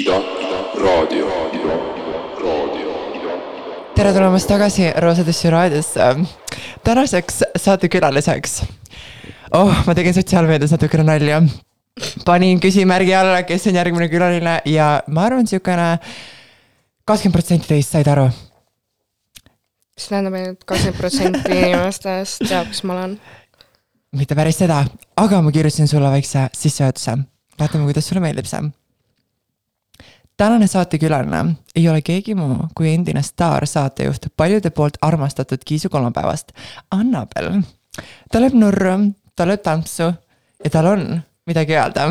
Ida, raadio, Ida, raadio, tere tulemast tagasi Roosadesse raadiosse. tänaseks saatekülaliseks. oh, ma tegin sotsiaalmeedias natukene nalja. panin küsimärgi alla, kes on järgmine külaline ja ma arvan, siukene kakskümmend protsenti teist said aru. mis tähendab, et kakskümmend protsenti inimestest teab, kes ma olen. mitte päris seda, aga ma kirjutasin sulle väikse sissejuhatuse. vaatame, kuidas sulle meeldib see tänane saatekülaline ei ole keegi muu kui endine staarsaatejuht paljude poolt armastatud Kiisu kolmapäevast, Annabel. ta lööb nurru, ta lööb tantsu ja tal on midagi öelda.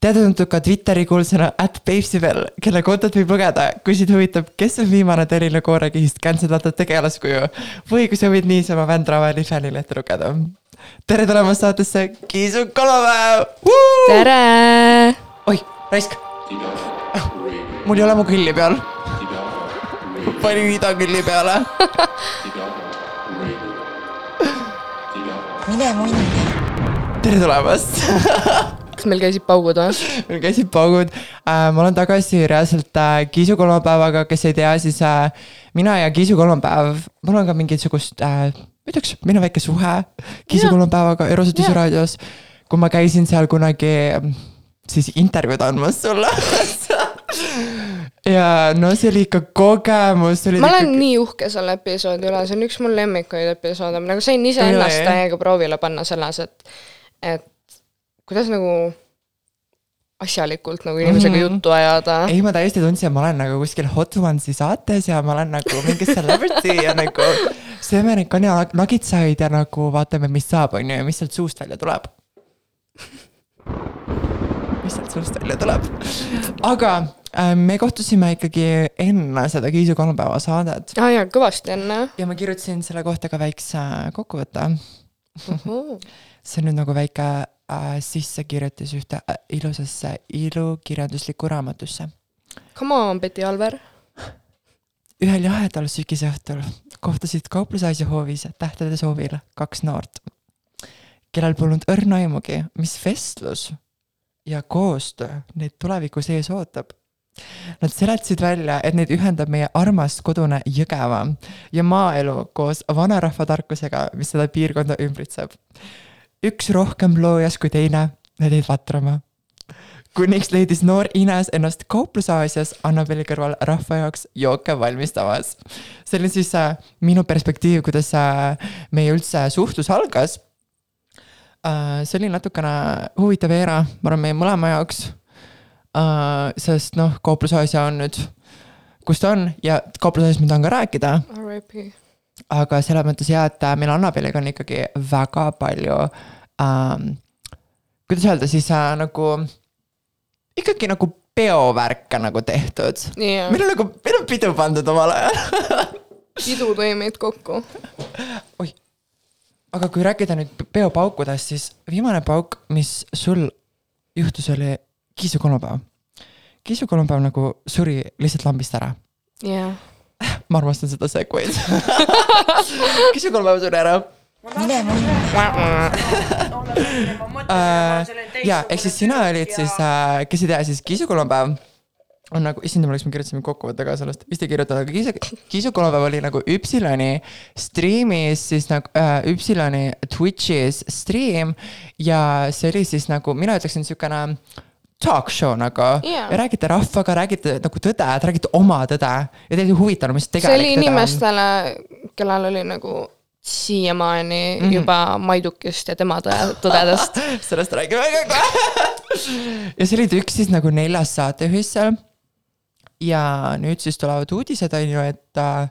teada-tuntud ka Twitteri kuulsana at Babesibel, kelle kontot võib lugeda, kui sind huvitab, kes on viimane Terina Koorekihist kantseldatud tegelaskuju või kui sa võid niisama Vändramäe Lihvelile ette lugeda. tere tulemast saatesse Kiisu kolmapäev! tere! oih, raisk mul ei ole mu külli peal. Panin ida külli peale. Mine munni. tere tulemast kas meil käisid paugud või? meil käisid paugud äh,. ma olen tagasi reaalselt äh, Kiisu kolmapäevaga, kes ei tea, siis äh, mina ja Kiisu kolmapäev, mul on ka mingisugust äh,, ma ütleks, meil on väike suhe Kiisu kolmapäevaga Eurosutise Jaa. raadios. kui ma käisin seal kunagi siis intervjuud andmas sulle ja no see oli ikka kogemus. ma olen nii uhke selle episoodi üle, see on üks mu lemmikuid episoode, ma nagu sain iseennast täiega proovile panna selles, et, et kuidas nagu asjalikult nagu inimesega Mhm. juttu ajada. ei, ma täiesti tundsin, et ma olen nagu kuskil Hot Ones'i saates ja ma olen nagu mingi celebrity ja nagu sööme neid kananagitsaid ja nagu vaatame, mis saab, on ju, ja mis sealt suust välja tuleb. mis sealt suust välja tuleb. aga me kohtusime ikkagi enne seda Kiisu kolmapäeva saadet aa jaa, kõvasti enne. ja ma kirjutasin selle kohta ka väikse kokkuvõtte. see on nüüd nagu väike äh, sissekirjutis ühte äh, ilusasse ilukirjanduslikku raamatusse. Come on, Betty Alver. ühel jahedal sügisõhtul kohtusid kauplusasja hoovis tähtede soovil kaks noort, kellel polnud õrna aimugi, mis vestlus ja koostöö neid tuleviku sees ootab. Nad seletasid välja, et neid ühendab meie armas kodune Jõgeva ja maaelu koos vanarahva tarkusega, mis seda piirkonda ümbritseb. üks rohkem loojas kui teine, need jäid vatrama kuniks leidis noor Ines ennast kauplusaasias Annabeli kõrval rahva jaoks jooke valmistamas. see oli siis äh, minu perspektiiv, kuidas äh, meie üldse suhtlus algas äh,. see oli natukene huvitav era, ma arvan, meie mõlema jaoks äh,. sest noh, kauplusasja on nüüd, kus ta on ja kauplusasjast ma tahan ka rääkida aga selles mõttes jah, et äh, meil Annabeliga on ikkagi väga palju ähm,, kuidas öelda siis äh, nagu ikkagi nagu peovärke nagu tehtud. jaa, meil on nagu, meil on pidu pandud omal ajal. pidu tõi meid kokku. oih, aga kui rääkida nüüd peopaukudest, siis viimane pauk, mis sul juhtus, oli Kiisu kolmapäev. Kiisu kolmapäev nagu suri lihtsalt lambist ära. jaa. ma armastan seda seguid. Kiisu kolmapäev suri ära mine munni. äh,. ja ehk siis sina olid siis äh,, kes ei tea, siis Kiisu kolmapäev on nagu, issand jumal, kas me kirjutasime kokkuvõtte ka sellest, vist ei kirjutanud, aga Kiisu, Kiisu kolmapäev oli nagu Üpsiloni striimis siis nagu äh, Üpsiloni Twitch'is stream ja see oli siis nagu, mina ütleksin niisugune talk show nagu Jaa. ja räägite rahvaga, räägite nagu tõde, te räägite oma tõde ja teid ei huvitanud, mis see tegelik oli inimestele, kellel oli nagu siiamaani mm. -hmm. juba Maidukist ja tema tõe, tõdedest. sellest räägime ka kohe. ja see oli üks siis nagu neljas saatejuhis seal. ja nüüd siis tulevad uudised on ju, et äh,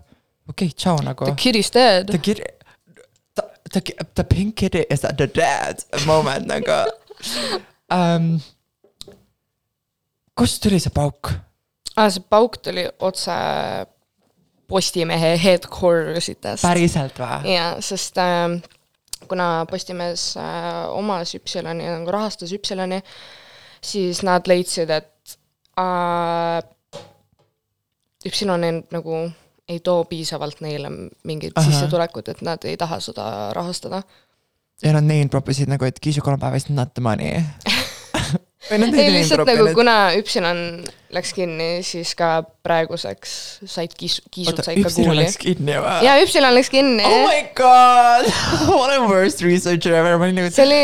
okei okay,, tšau nagu The. kid is dead The kid, the, the, the pink kitty is the dead moment nagu um. kust tuli see pauk? ah,. see pauk tuli otse Postimehe headquarters itest. päriselt või? jaa, sest äh, kuna Postimees äh, omas Üpsiloni, nagu rahastas Üpsiloni, siis nad leidsid, et äh, Üpsilon ei, nagu ei too piisavalt neile mingit sissetulekut, et nad ei taha seda rahastada. ja nad name drop isid nagu, et Kiisu kolmapäev is not the money. Ei lihtsalt nagu, kuna Üpsilon läks kinni, siis ka praeguseks said kiis-, kiisud said ka kuuli. läks kinni või? jaa, Üpsilon läks kinni Oh my god, what a worst researcher ever, ma olin nagu see oli,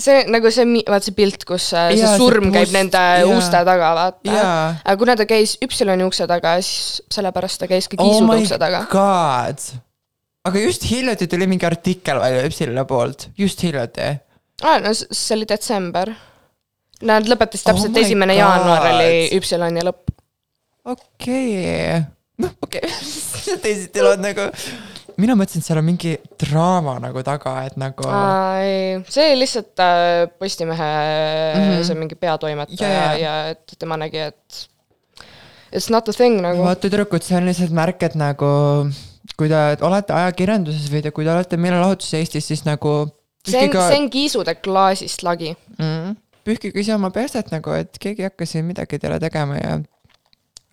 see nagu see, vaat see pilt, kus äh, see see surm käib must- nende jaa. uste taga, vaata. Jaa. aga kuna ta käis Üpsiloni ukse taga, siis sellepärast ta käis ka oh kiisude my ukse taga. god. aga just hiljuti tuli mingi artikkel välja Üpsiloni poolt, just hiljuti. aa, no s- see oli detsember. Nad lõpetasid Oh täpselt my esimene God. jaanuar oli Üpsiloni lõpp. okei okay., noh okei okay., teisiti lood nagu, mina mõtlesin, et seal on mingi draama nagu taga, et nagu see oli lihtsalt äh, Postimehe mm. -hmm. see mingi peatoimetaja yeah. ja et tema nägi, et it's not a thing nagu. vaata tüdrukud, see on lihtsalt märk, et nagu kui te olete ajakirjanduses või te, kui te olete meelelahutuses Eestis, siis nagu see on, see on kiisude klaasist lagi. mm,, pühkige ise oma perset nagu, et keegi ei hakka siin midagi teile tegema ja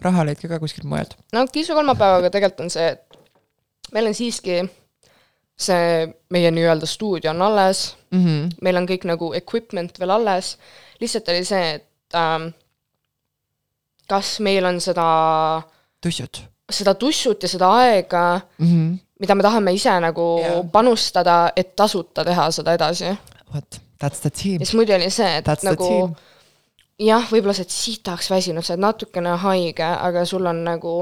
raha leidke ka kuskilt mujalt. no kiisu kolmapäevaga tegelikult on see, et meil on siiski see meie nii-öelda stuudio on alles, Mm -hmm. meil on kõik nagu equipment veel alles, lihtsalt oli see, et ähm, kas meil on seda, tussud seda tussut ja seda aega, mm. -hmm. mida me tahame ise nagu yeah. panustada, et tasuta teha seda edasi. vot, that's the team ja, siis muidu oli see, et that's the nagu team. jah, võib-olla sa oled sitaks väsinud, sa oled natukene haige, aga sul on nagu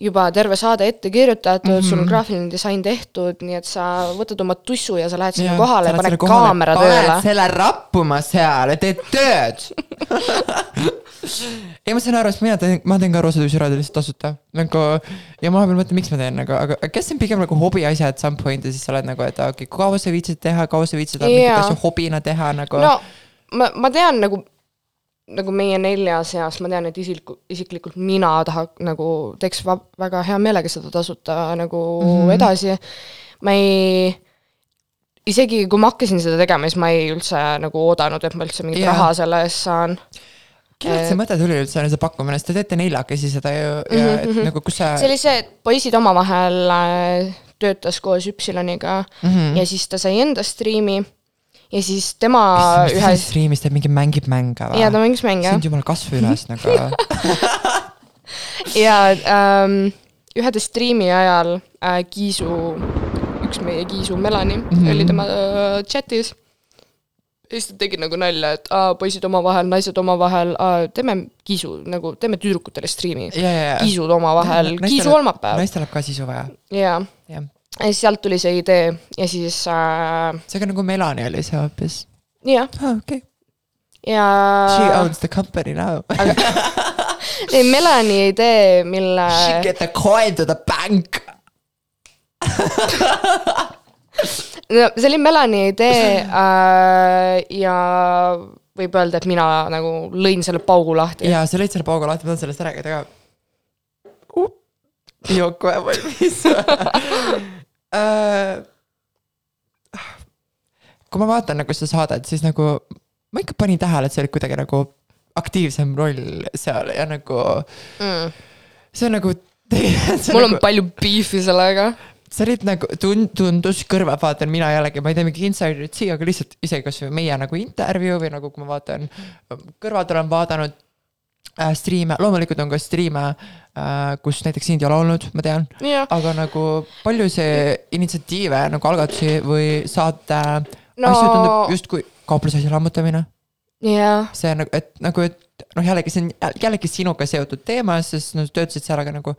juba terve saade ette kirjutatud mm, -hmm. sul on graafiline disain tehtud, nii et sa võtad oma tussu ja sa lähed sinna kohale ja paned kaamera tööle. selle rappuma seal ja teed tööd ei, ma saan aru, sest mina teen, ma teen ka roosatusiradio lihtsalt tasuta nagu ja ma vahepeal mõtlen, miks ma teen nagu, aga kes see on pigem nagu hobiasi at some point ja siis sa oled nagu, et okei okay,, kaua sa viitsid teha, kaua sa viitsid mingit Jaa. asja hobina teha nagu no ma, ma tean nagu, nagu meie nelja seas, ma tean, et isiklikult, isiklikult mina taha-, nagu teeks va- väga hea meelega seda tasuta nagu mm. -hmm. edasi. ma ei, isegi kui ma hakkasin seda tegema, siis ma ei üldse nagu oodanud, et ma üldse mingit yeah. raha selle eest saan. kellelt see mõte tuli üldse, see pakkumine, sest te teete neljakesi seda ju ja et Mhm, nagu kus sa see oli see, et poisid omavahel äh, töötas koos Üpsiloniga mm. -hmm. ja siis ta sai enda striimi ja siis tema mis ühes, striimis teeb, mingi mängib mänge või ja ta? mängis mänge sind jumal kasva üles nagu ja ähm, ühede striimi ajal äh, Kiisu, üks meie Kiisu Melani mm. -hmm. oli tema äh, chatis. ja siis ta tegi nagu nalja, et aa, poisid omavahel, naised omavahel, teeme Kiisu nagu, teeme tüdrukutele striimi. ja, ja, ja. Kiisud omavahel, Kiisu kolmapäev naistel läheb ka sisu vaja, ja, jah. Ja siis sealt tuli see idee ja siis äh, seega nagu Melani oli see hoopis jah, ah,. okei ja she owns the company now. ei Melani idee, mille She get the coin to the bank. no see oli Melani idee äh, ja võib öelda, et mina nagu lõin selle paugu lahti. ja sa lõid selle paugu lahti, ma tahan sellest rääkida ka uh.. Yoko ja valmis uh,. kui ma vaatan nagu seda saadet, siis nagu ma ikka panin tähele, et see oli kuidagi nagu aktiivsem roll seal ja nagu Mm. see on nagu. mul on palju beefi sellega. sa olid nagu tund-, tundus kõrva, vaatan mina jällegi, ma ei tea, mingi insider'it siia, aga lihtsalt isegi kasvõi meie nagu intervjuu või nagu kui ma vaatan, kõrvalt olen vaadanud äh, striime, loomulikult on ka striime äh,, kus näiteks sind ei ole olnud, ma tean, jah, aga nagu palju see initsiatiive nagu algatusi või saate no... Asju tundub justkui kauplusasja lammutamine, jah, see nagu, et nagu, et noh, jällegi see on jällegi sinuga seotud teema, sest no töötasid seal, aga nagu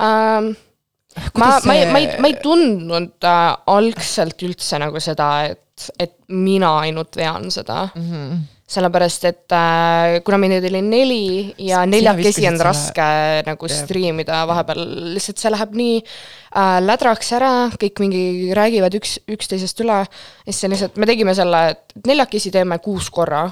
ähm, ma, ma ei, ma ei, ma ei tundnud äh, algselt üldse nagu seda, et, et mina ainult vean seda mm. -hmm. sellepärast, et äh, kuna meid oli neli ja neljakesi on selle- raske nagu Jah. striimida vahepeal, lihtsalt see läheb nii äh, lädraks ära, kõik mingi räägivad üks, üksteisest üle ja siis see lihtsalt, me tegime selle, et neljakesi teeme kuus korra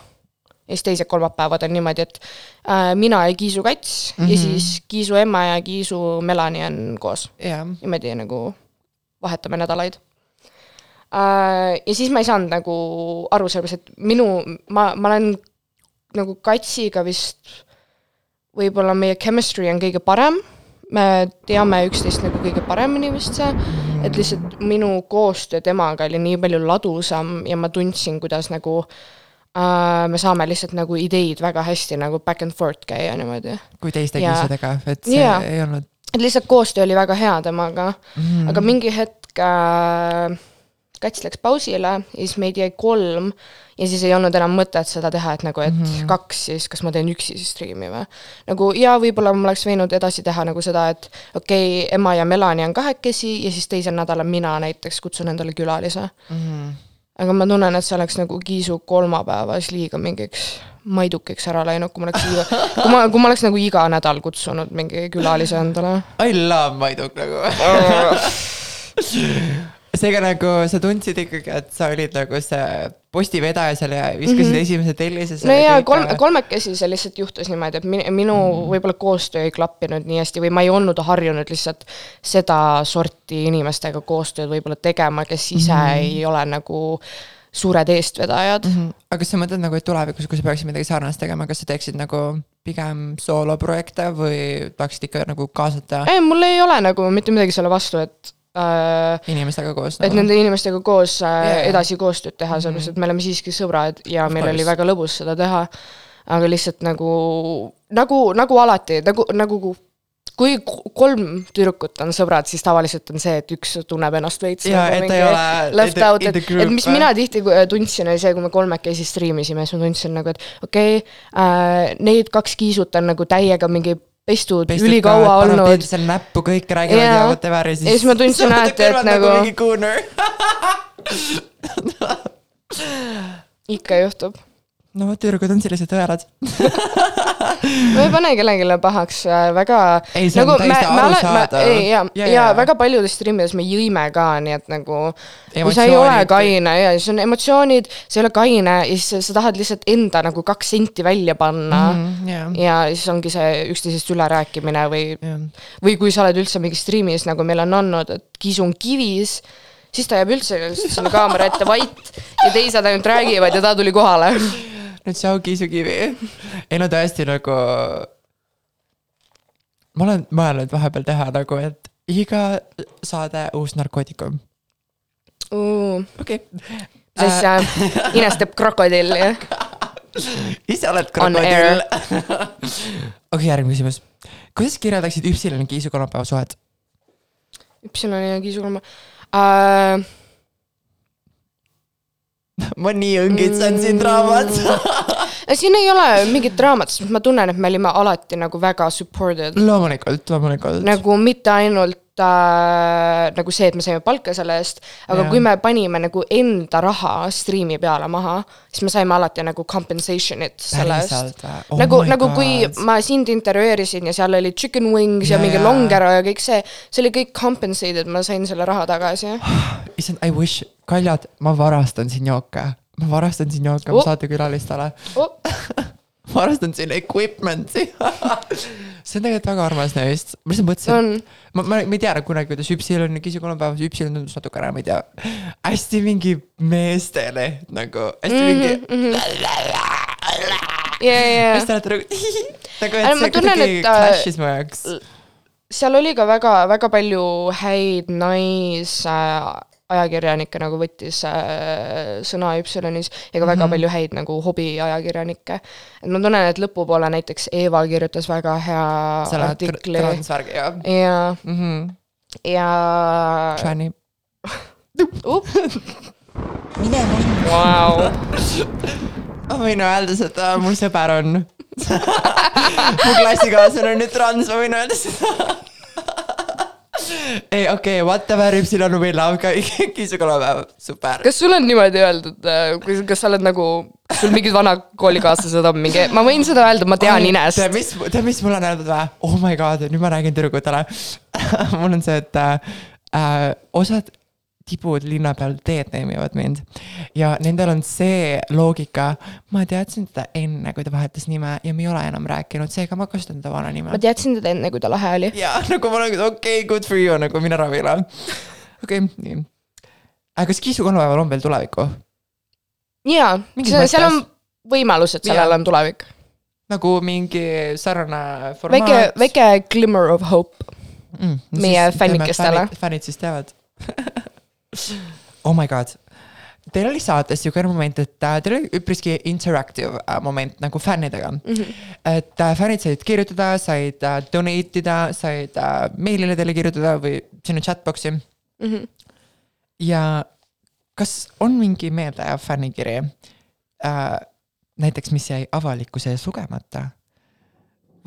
ja siis teised kolmapäevad on niimoodi, et äh, mina ja Kiisu Kats mm -hmm. ja siis Kiisu ema ja Kiisu Melani on koos. jah, niimoodi nagu vahetame nädalaid. Ja siis ma ei saanud nagu aru, sellepärast et minu, ma, ma olen nagu Katsiga vist, võib-olla meie chemistry on kõige parem, me teame üksteist nagu kõige paremini vist see, et lihtsalt minu koostöö temaga oli nii palju ladusam ja ma tundsin, kuidas nagu äh, me saame lihtsalt nagu ideid väga hästi nagu back and forth käia niimoodi. kui teiste Jaa. kiisudega, et see Jaa. ei olnud et lihtsalt koostöö oli väga hea temaga mm. mm., aga mingi hetk äh, Kats läks pausile ja siis meid jäi kolm ja siis ei olnud enam mõtet seda teha, et nagu, et mm -hmm. kaks, siis kas ma teen üksi siis striimi või. nagu ja võib-olla ma oleks võinud edasi teha nagu seda, et okei okay,, ema ja Melani on kahekesi ja siis teisel nädalal mina näiteks kutsun endale külalise Mm -hmm. aga ma tunnen, et see oleks nagu Kiisu kolmapäeva siis liiga mingiks maidukiks ära läinud, kui ma oleks iga, kui ma, kui ma oleks nagu iga nädal kutsunud mingi külalise endale. I love Maiduk nagu seega nagu sa tundsid ikkagi, et sa olid nagu see postivedaja seal ja viskasid mm -hmm. esimese tellise. no ja kolm, kolmekesi see lihtsalt juhtus niimoodi, et minu, minu mm. võib-olla koostöö ei klappinud nii hästi või ma ei olnud harjunud lihtsalt seda sorti inimestega koostööd võib-olla tegema, kes ise mm. ei ole nagu suured eestvedajad mm. -hmm. aga kas sa mõtled nagu, et tulevikus, kui sa peaksid midagi sarnast tegema, kas sa teeksid nagu pigem sooloprojekte või tahaksid ikka nagu kaasata ei, mul ei ole nagu mitte midagi selle vastu, et äh, inimestega koos et nagu? nende inimestega koos äh, Jaa. edasi koostööd teha, sellepärast et me oleme siiski sõbrad ja Of meil course. oli väga lõbus seda teha. aga lihtsalt nagu, nagu, nagu alati, nagu, nagu kui kolm tüdrukut on sõbrad, siis tavaliselt on see, et üks tunneb ennast veits Jaa, nagu et mingi ole left out, et et mis mina tihti tundsin, oli see, kui me kolmekesi striimisime, siis ma tundsin nagu, et okei okay, äh,, need kaks kiisut on nagu täiega mingi pestud, pestud ülikaua olnud. seal näppu kõik räägivad ja whatever ja siis. Ja siis ma tundsin alati, et nagu- mingi kuuner. ikka juhtub. No tüdrukud on sellised õelad. ma ei pane kellelegi pahaks äh, väga. Ei, see on täiesti arusaadav. ei, ja, ja, ja jaa. väga paljudes striimides me jõime ka, nii et nagu. kui sa ei ole kaine ja siis on emotsioonid, sa ei ole kaine ja siis sa- tahad lihtsalt enda nagu kaks senti välja panna mm. Jah, ja siis ongi see üksteisest ülerääkimine või, jah. või kui sa oled üldse mingis striimis, nagu meil on olnud, et Kisu on kivis, siis ta jääb üldse sinna kaamera ette vait ja teised ainult räägivad ja ta tuli kohale. nüüd tšau kiisukivi. ei no tõesti nagu. ma olen mõelnud vahepeal teha nagu, et iga saade uus narkootikum. okei. siis äh, inestab krokodilli, jah. ise oled krokodill. okei, järgmine küsimus. kuidas kirjeldaksid Üpsiloni kiisu kolmapäeva suhet? Üpsiloni ja Kiisu kolma äh,. Ma nii õngitsen siin draamat. siin ei ole mingit draamat, sest ma tunnen, et me olime alati nagu väga supported. loomulikult, loomulikult. nagu mitte ainult äh, nagu see, et me saime palka selle eest, aga Jaa. kui me panime nagu enda raha striimi peale maha, siis me saime alati nagu compensation'it selle eest. oh? nagu, nagu kui ma sind intervjueerisin ja seal oli chicken wings ja, Jaa, mingi jaa. longero ja kõik see, see oli kõik compensated, ma sain selle raha tagasi. issand, I wish, kaljad, ma varastan siin jooke. ma varastan siin jooke Oh. saatekülalistele. Oh, varastan siin equipment'i. see on tegelikult väga armas neist. ma lihtsalt mõtlesin, on, ma, ma, ma ei tea kunagi, kuidas Üpsilon ja Kisu kolmapäevas, Üpsilon tundus natukene, ma ei tea, hästi mingi meestele nagu, hästi mingi Mhm, ja, ja, ja hästi alati nagu, nagu Aga et ma see kuidagi et, äh, clash'is mu jaoks. seal oli ka väga, väga palju häid nais äh, ajakirjanikke nagu võttis äh, sõna Üpsilonis ja ka väga mm -hmm. palju häid nagu hobiajakirjanikke. et ma tunnen, et lõpupoole näiteks Eeva kirjutas väga hea selle artikli transvärgi jah ja, mm -hmm.. ja Tranny. up, mine munni, vau, ma võin öelda seda, mul sõber on. mu klassikaaslane on nüüd trans, ma võin öelda seda. ei, okei okay,, whatever, Üpsilon we love ka, Kiisu kolmapäev, super. kas sul on niimoodi öeldud, kas, kas sa oled nagu, sul mingid vanad koolikaaslased on mingi, ma võin seda öelda, ma tean Inest tead, mis, tead, mis mulle on öeldud või? oh my god, nüüd ma räägin tüdrukutele. mul on see, et äh, osad tibud linna peal teed name ivad mind ja nendel on see loogika, ma teadsin teda enne, kui ta vahetas nime ja me ei ole enam rääkinud, seega ma kasutan teda vana nime ma. teadsin teda enne, kui ta lahe oli. ja nagu ma olen, okei okay,, good for you nagu mine ravile. okei okay,, nii. aga kas Kiisu kolmapäeval on veel tulevikku? jaa, seal on võimalus, et sellel on tulevik. nagu mingi sarnane formaat. väike, väike glimmer of hope. mm, meie fännikestele. fännid siis teavad oh my god, Teil oli saates niisugune moment, et äh, teil oli üpriski interactive äh, moment nagu fännidega mm. -hmm. et äh, fännid said kirjutada, said donate ida, said meilile teile kirjutada või sinna chatbox'i mm. -hmm. ja kas on mingi meeldejääv fännikiri äh,, näiteks, mis jäi avalikkuse ees lugemata?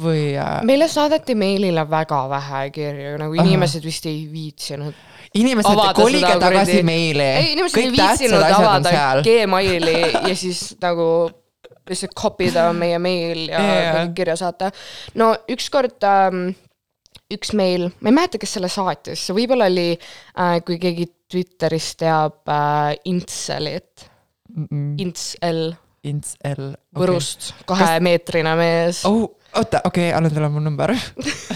Või äh, meile saadeti meilile väga vähe kirju, nagu inimesed vist ei viitsinud. inimesed, kolige tagasi meile. ei, inimesed ei viitsinud avada Gmaili ja siis nagu lihtsalt copy da meie meil ja yeah. kirja saata. no ükskord ähm, üks meil, ma ei mäleta, kes selle saatis, see võib-olla oli äh,, kui keegi Twitteris teab äh, Intselit, Intsel Ints L. Võrust, kahemeetrine mees. oh, oota, okei okay,, anna talle mu number.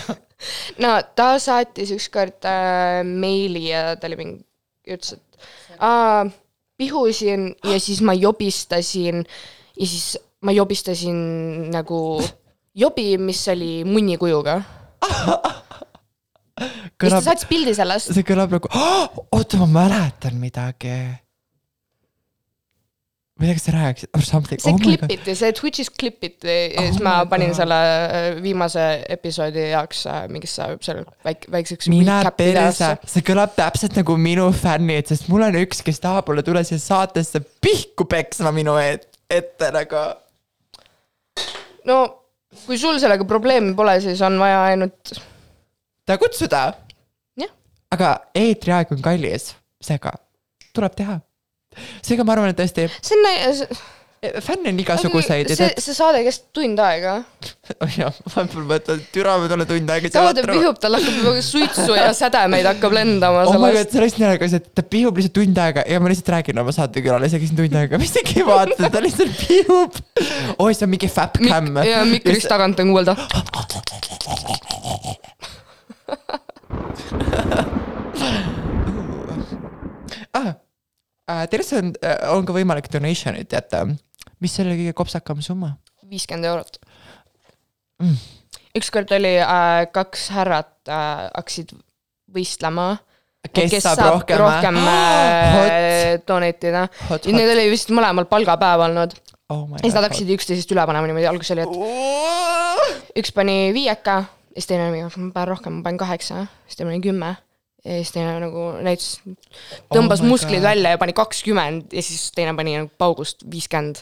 no ta saatis ükskord äh, meili ja ta oli mingi, ütles, et aa, pihusin ja siis ma jobistasin ja siis ma jobistasin nagu jobi, mis oli munni kujuga. ja siis ta kõlab, saatis pildi sellest. see kõlab nagu oh,, oota, ma mäletan midagi. Ma ei tea, kas sa rääkisid or something. see oh klipiti, see Twitch'is klipiti ja siis Oh ma my panin God. selle äh, viimase episoodi jaoks äh, mingisse seal väik-, väikseks recap perse see kõlab täpselt nagu minu fännid, sest mul on üks, kes tahab mulle tulla siia saatesse pihku peksma minu et, ette nagu. no kui sul sellega probleemi pole, siis on vaja ainult ta kutsuda. Aga eetriaeg on kallis, seega tuleb teha. Seega ma arvan, et tõesti see on, fänne on igasuguseid see, see saade kestab tund aega. jah, vahepeal mõtled, türa ma tulen tund aega ta vaatab, vihub, tal hakkab juba suitsu ja sädemeid hakkab lendama oh my god, sellest. see oleks naljakas, et ta pihub lihtsalt tund aega ja ma lihtsalt räägin oma saatekülalisega siin tund aega, mis tegi vaata, ta lihtsalt pihub. oi, see on mingi fap cam. ja mikrist tagant on kuulda. ah,. Tervist on, on ka võimalik donation'it jätta. mis selle kõige kopsakam summa? viiskümmend eurot Mm. ükskord oli äh, kaks härrat äh, hakkasid võistlema. kes, kes saab rohkem? rohkem äh, donate ida. Need oli vist mõlemal palgapäev olnud. oh ja siis nad hakkasid üksteisest üle panema niimoodi, alguses oli, et üks pani viieka siis teine oli ma panen rohkem, ma panen kaheksa, siis teine pani kümme ja siis teine nagu näitas, tõmbas Oh my oh musklid God. Välja ja pani kakskümmend ja siis teine pani nagu paugust viiskümmend.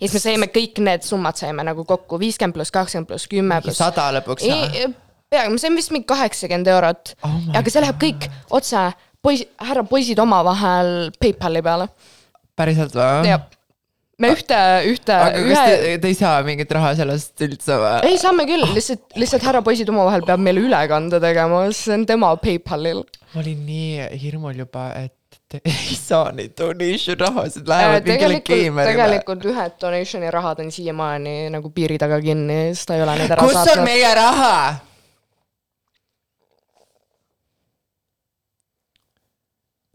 ja siis me saime kõik need summad saime nagu kokku, viiskümmend pluss kakskümmend pluss kümme pluss. sada lõpuks või? peaaegu, me saime vist mingi kaheksakümmend eurot Oh aga see läheb kõik otse poiss, härra poisid omavahel PayPali peale. päriselt või? Me ühte, ühte, aga kas ühe te, te ei saa mingit raha sellest üldse või? ei, saame küll, lihtsalt, lihtsalt härra poisid omavahel peab meile ülekande tegema, see on tema PayPalil. ma olin nii hirmul juba, et te ei saa neid donation rahasid, lähevad mingile tegelikult, geimerile. tegelikult ühed donationi rahad on siiamaani nagu piiri taga kinni, sest ta ei ole neid ära kus on saatnud. meie raha?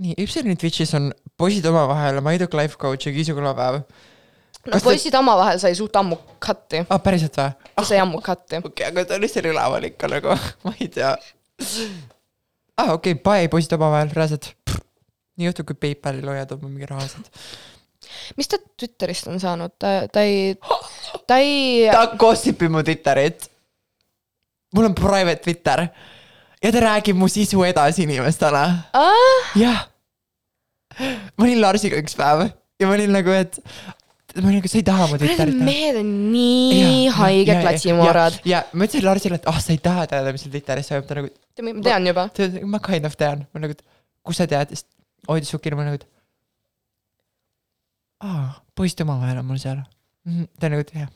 nii, Ipsoni Twitch'is on poisid omavahel, Maiduk Life Coach ja Kiisu külapäev. no kas te- poisid omavahel sai suht ammu cut'i, ah, päriselt või? ta sai ammu cut'i. okei okay,, aga ta on lihtsalt üleval ikka nagu, ma ei tea. ah, okei okay,, bye poisid omavahel, reaalselt. nii juhtub, kui PayPalil hoiad oma mingi rahasid. mis ta Twitterist on saanud, ta, ta ei, ta ei, ta gossip ib mu Twitterit. mul on private Twitter ja ta räägib mu sisu edasi inimestele. jah. Ma olin Larsiga üks päev ja ma olin nagu, et ma olin nagu, sa ei taha mu näha. mehed on nii haiged klatsimorad. ja ma ütlesin Larsile, et ah oh,, sa ei taha teada, mis seal Twitteris toimub, ta nagu, ma tean juba. ma kind of tean, ma nagu, et kus sa tead, siis hoidis sukil, ma nagu, et aa, poisid omavahel on mul seal mm. -hmm. ta nagu, et jah,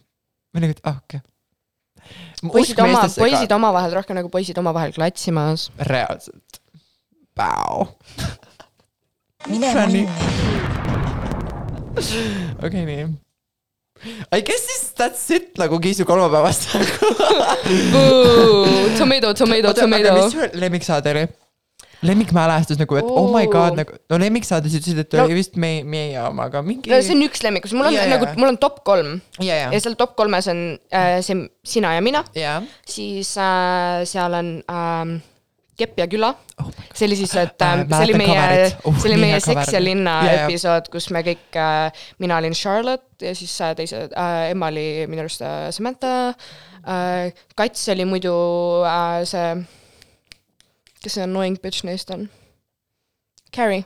ma nagu, et ah okei okay.. poisid oma, poisid omavahel rohkem nagu poisid omavahel klatsimas. reaalselt. Päu. Mine Funny. munni. okei, nii. I guess siis that's it nagu Kiisu kolmapäevast. Tomato, tomato, tomato. mis su lemmiksaade oli? lemmikmälestus nagu, et oh my god, nagu, no lemmiksaade, sa ütlesid, et No- oli vist meie, meie oma, aga mingi. no see on üks lemmikus, mul on yeah, nagu mul on top kolm ja, ja ja, seal top kolmes on äh, see sina ja mina, ja, siis äh, seal on ähm, Kepp ja küla oh see oli siis, et Äh, äh, see oli meie Uh, see oli meie. Seks ja linna jaa. episood, kus me kõik äh,, mina olin Charlotte ja siis äh, teised äh,, Emma oli minu arust äh, Samantha äh,, Kats oli muidu äh, see, kes see annoying bitch neist on? Carrie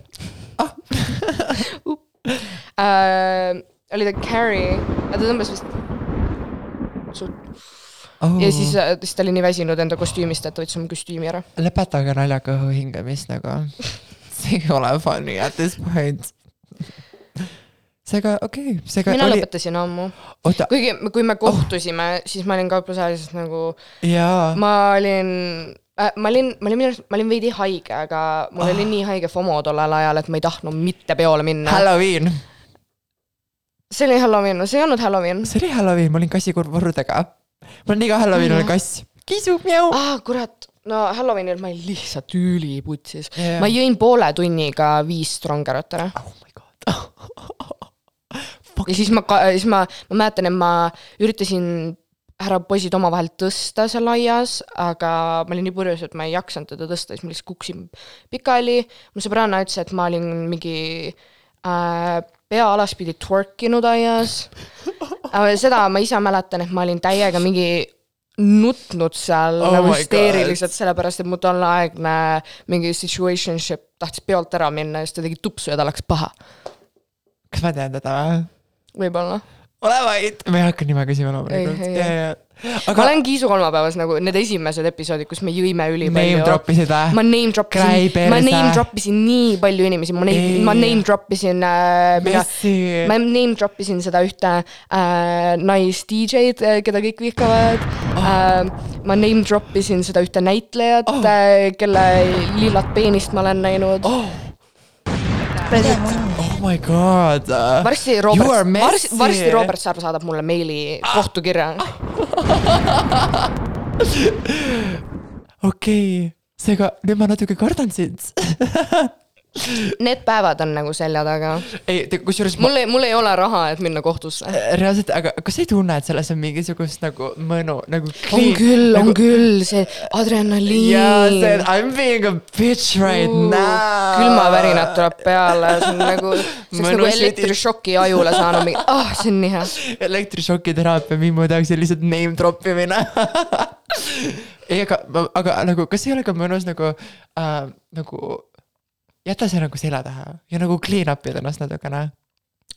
Ah. uh.. äh, oli ta Carrie, ta tõmbas vist suht- oh. ja siis, siis ta oli nii väsinud enda kostüümist, et ta võttis oma kostüümi ära. lõpetage naljaga õhu hingamist nagu. see ei ole funny at this point. seega okei okay,, seega mina oli, lõpetasin ammu. kuigi, kui me kohtusime oh., siis ma olin kauplusealises nagu, jaa, ma olin äh,, ma olin, ma olin minu arust, ma olin veidi haige, aga mul oh. oli nii haige FOMO tollel ajal, et ma ei tahtnud mitte peole minna. Halloween, see oli Halloween, see ei olnud Halloween. see oli Halloween, ma olin kassikurvurudega. Mul on iga Halloween Mhm. oli kass, kisu, mjau. ah kurat, no Halloweenil ma olin lihtsalt üliputsis yeah.. ma jõin poole tunniga viis strongerot ära oh my god. ja siis ma, siis ma, ma mäletan, et ma üritasin härra poisid omavahel tõsta seal aias, aga ma olin nii purjus, et ma ei jaksanud teda tõsta, siis ma lihtsalt kukkusin pikali. mu sõbranna ütles, et ma olin mingi äh, pea alaspidi twerk inud aias. seda ma ise mäletan, et ma olin täiega mingi nutnud seal Oh nagu hüsteeriliselt, sellepärast et mu tolleaegne mingi situationship tahtis peolt ära minna ja siis ta tegi tupsu ja tal läks paha. kas ma tean teda või? võib-olla ole vait, ma ei hakka nime küsima loomulikult. Ei, ei, ei. aga ma olen Kiisu kolmapäevas nagu need esimesed episoodid, kus me jõime name ülipalju. drop isid ma või? name drop isin, ma name drop isin nii palju inimesi, ma name ma name drop isin äh,, ma name drop isin seda ühte äh, nais-DJ-d, keda kõik vihkavad oh.. Äh, ma name drop isin seda ühte näitlejat Oh. oh. äh,, kelle lillat peenist ma olen näinud oh.. oh my god. varsti Robert varsti, varsti Robert Sarv saadab mulle meili kohtukirja. Okei, seega nüüd ma natuke kardan sind. Need päevad on nagu selja taga. ei, kusjuures ma mul ei, mul ei ole raha, et minna kohtusse. reaalselt, aga kas sa ei tunne, et selles on mingisugust nagu mõnu nagu. on küll, on küll see adrenaliin jaa, see I m being a bitch right now. külmavärinad tuleb peale, see on nagu, see oleks nagu elektrišoki ajule saanud mingi, ah oh,, see on nii hea. elektrišoki teraapia jaoks on lihtsalt name drop imine. ei, aga, aga nagu, kas ei ole ka mõnus nagu äh,, nagu jäta see nagu selja taha ja nagu clean up'ida ennast natukene.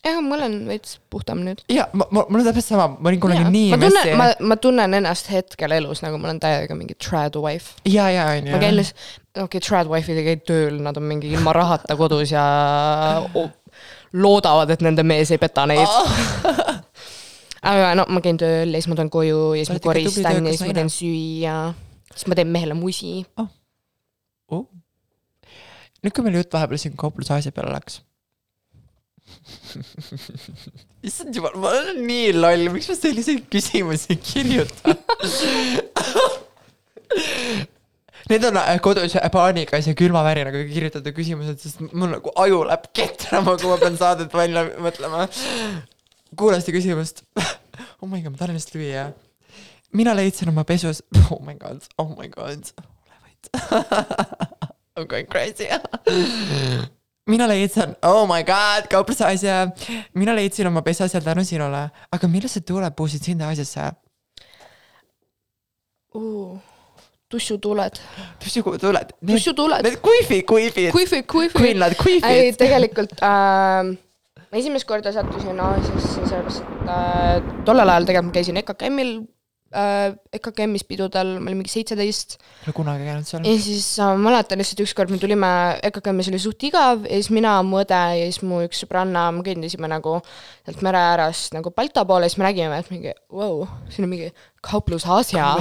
jah, ma olen veits puhtam nüüd. ja ma, ma, mul on täpselt sama, ma olin kunagi nii ma tunnen, ma, ma tunnen ennast hetkel elus nagu ma olen täiega mingi trad wife. ja, ja on ju. ma käin lihtsalt, okei okay,, trad wife'id ei käi tööl, nad on mingi ilma rahata kodus ja o- loodavad, et nende mees ei peta neid Ah. aga no ma käin tööl ja siis ma tulen koju ja siis ma koristan ja siis ma teen süüa. siis ma teen mehele musi. oh.. nüüd, kui meil jutt vahepeal siin kaupluse peale läks. issand jumal, ma olen nii loll, miks ma selliseid küsimusi kirjutan? Need on äh, kodus paanikas ja külmavärinaga kirjutatud küsimused, sest mul nagu aju läheb ketrama, kui ma pean saadet välja mõtlema. kuula seda küsimust. oh my god, ma tahan ennast lüüa. mina leidsin oma pesus, oh my god, oh my god, ole vait. I m going crazy. mina leidsin, oh my god, kaupluse asja. mina leidsin oma pesasja tänu sinule, aga millised tuuled puhusid sinna asjasse? tussutuled. tussutuled. tussutuled. Need kuifi, kuifid. kuifi, kuifi. kuinlad, ei, kuifid. tegelikult äh, ma esimest korda sattusin Aasiasse sellepärast, et äh, tollel ajal tegelikult ma käisin EKKM-il äh,, EKKM-is pidudel, ma olin mingi seitseteist Pole kunagi käinud seal. ja siis äh, ma mäletan lihtsalt ükskord me tulime, EKKM-is oli suht igav ja siis mina, mu õde ja siis mu üks sõbranna, me kõndisime nagu sealt mere äärest nagu Balta poole siis me nägime, et mingi vau wow,, siin on mingi kauplus Aasia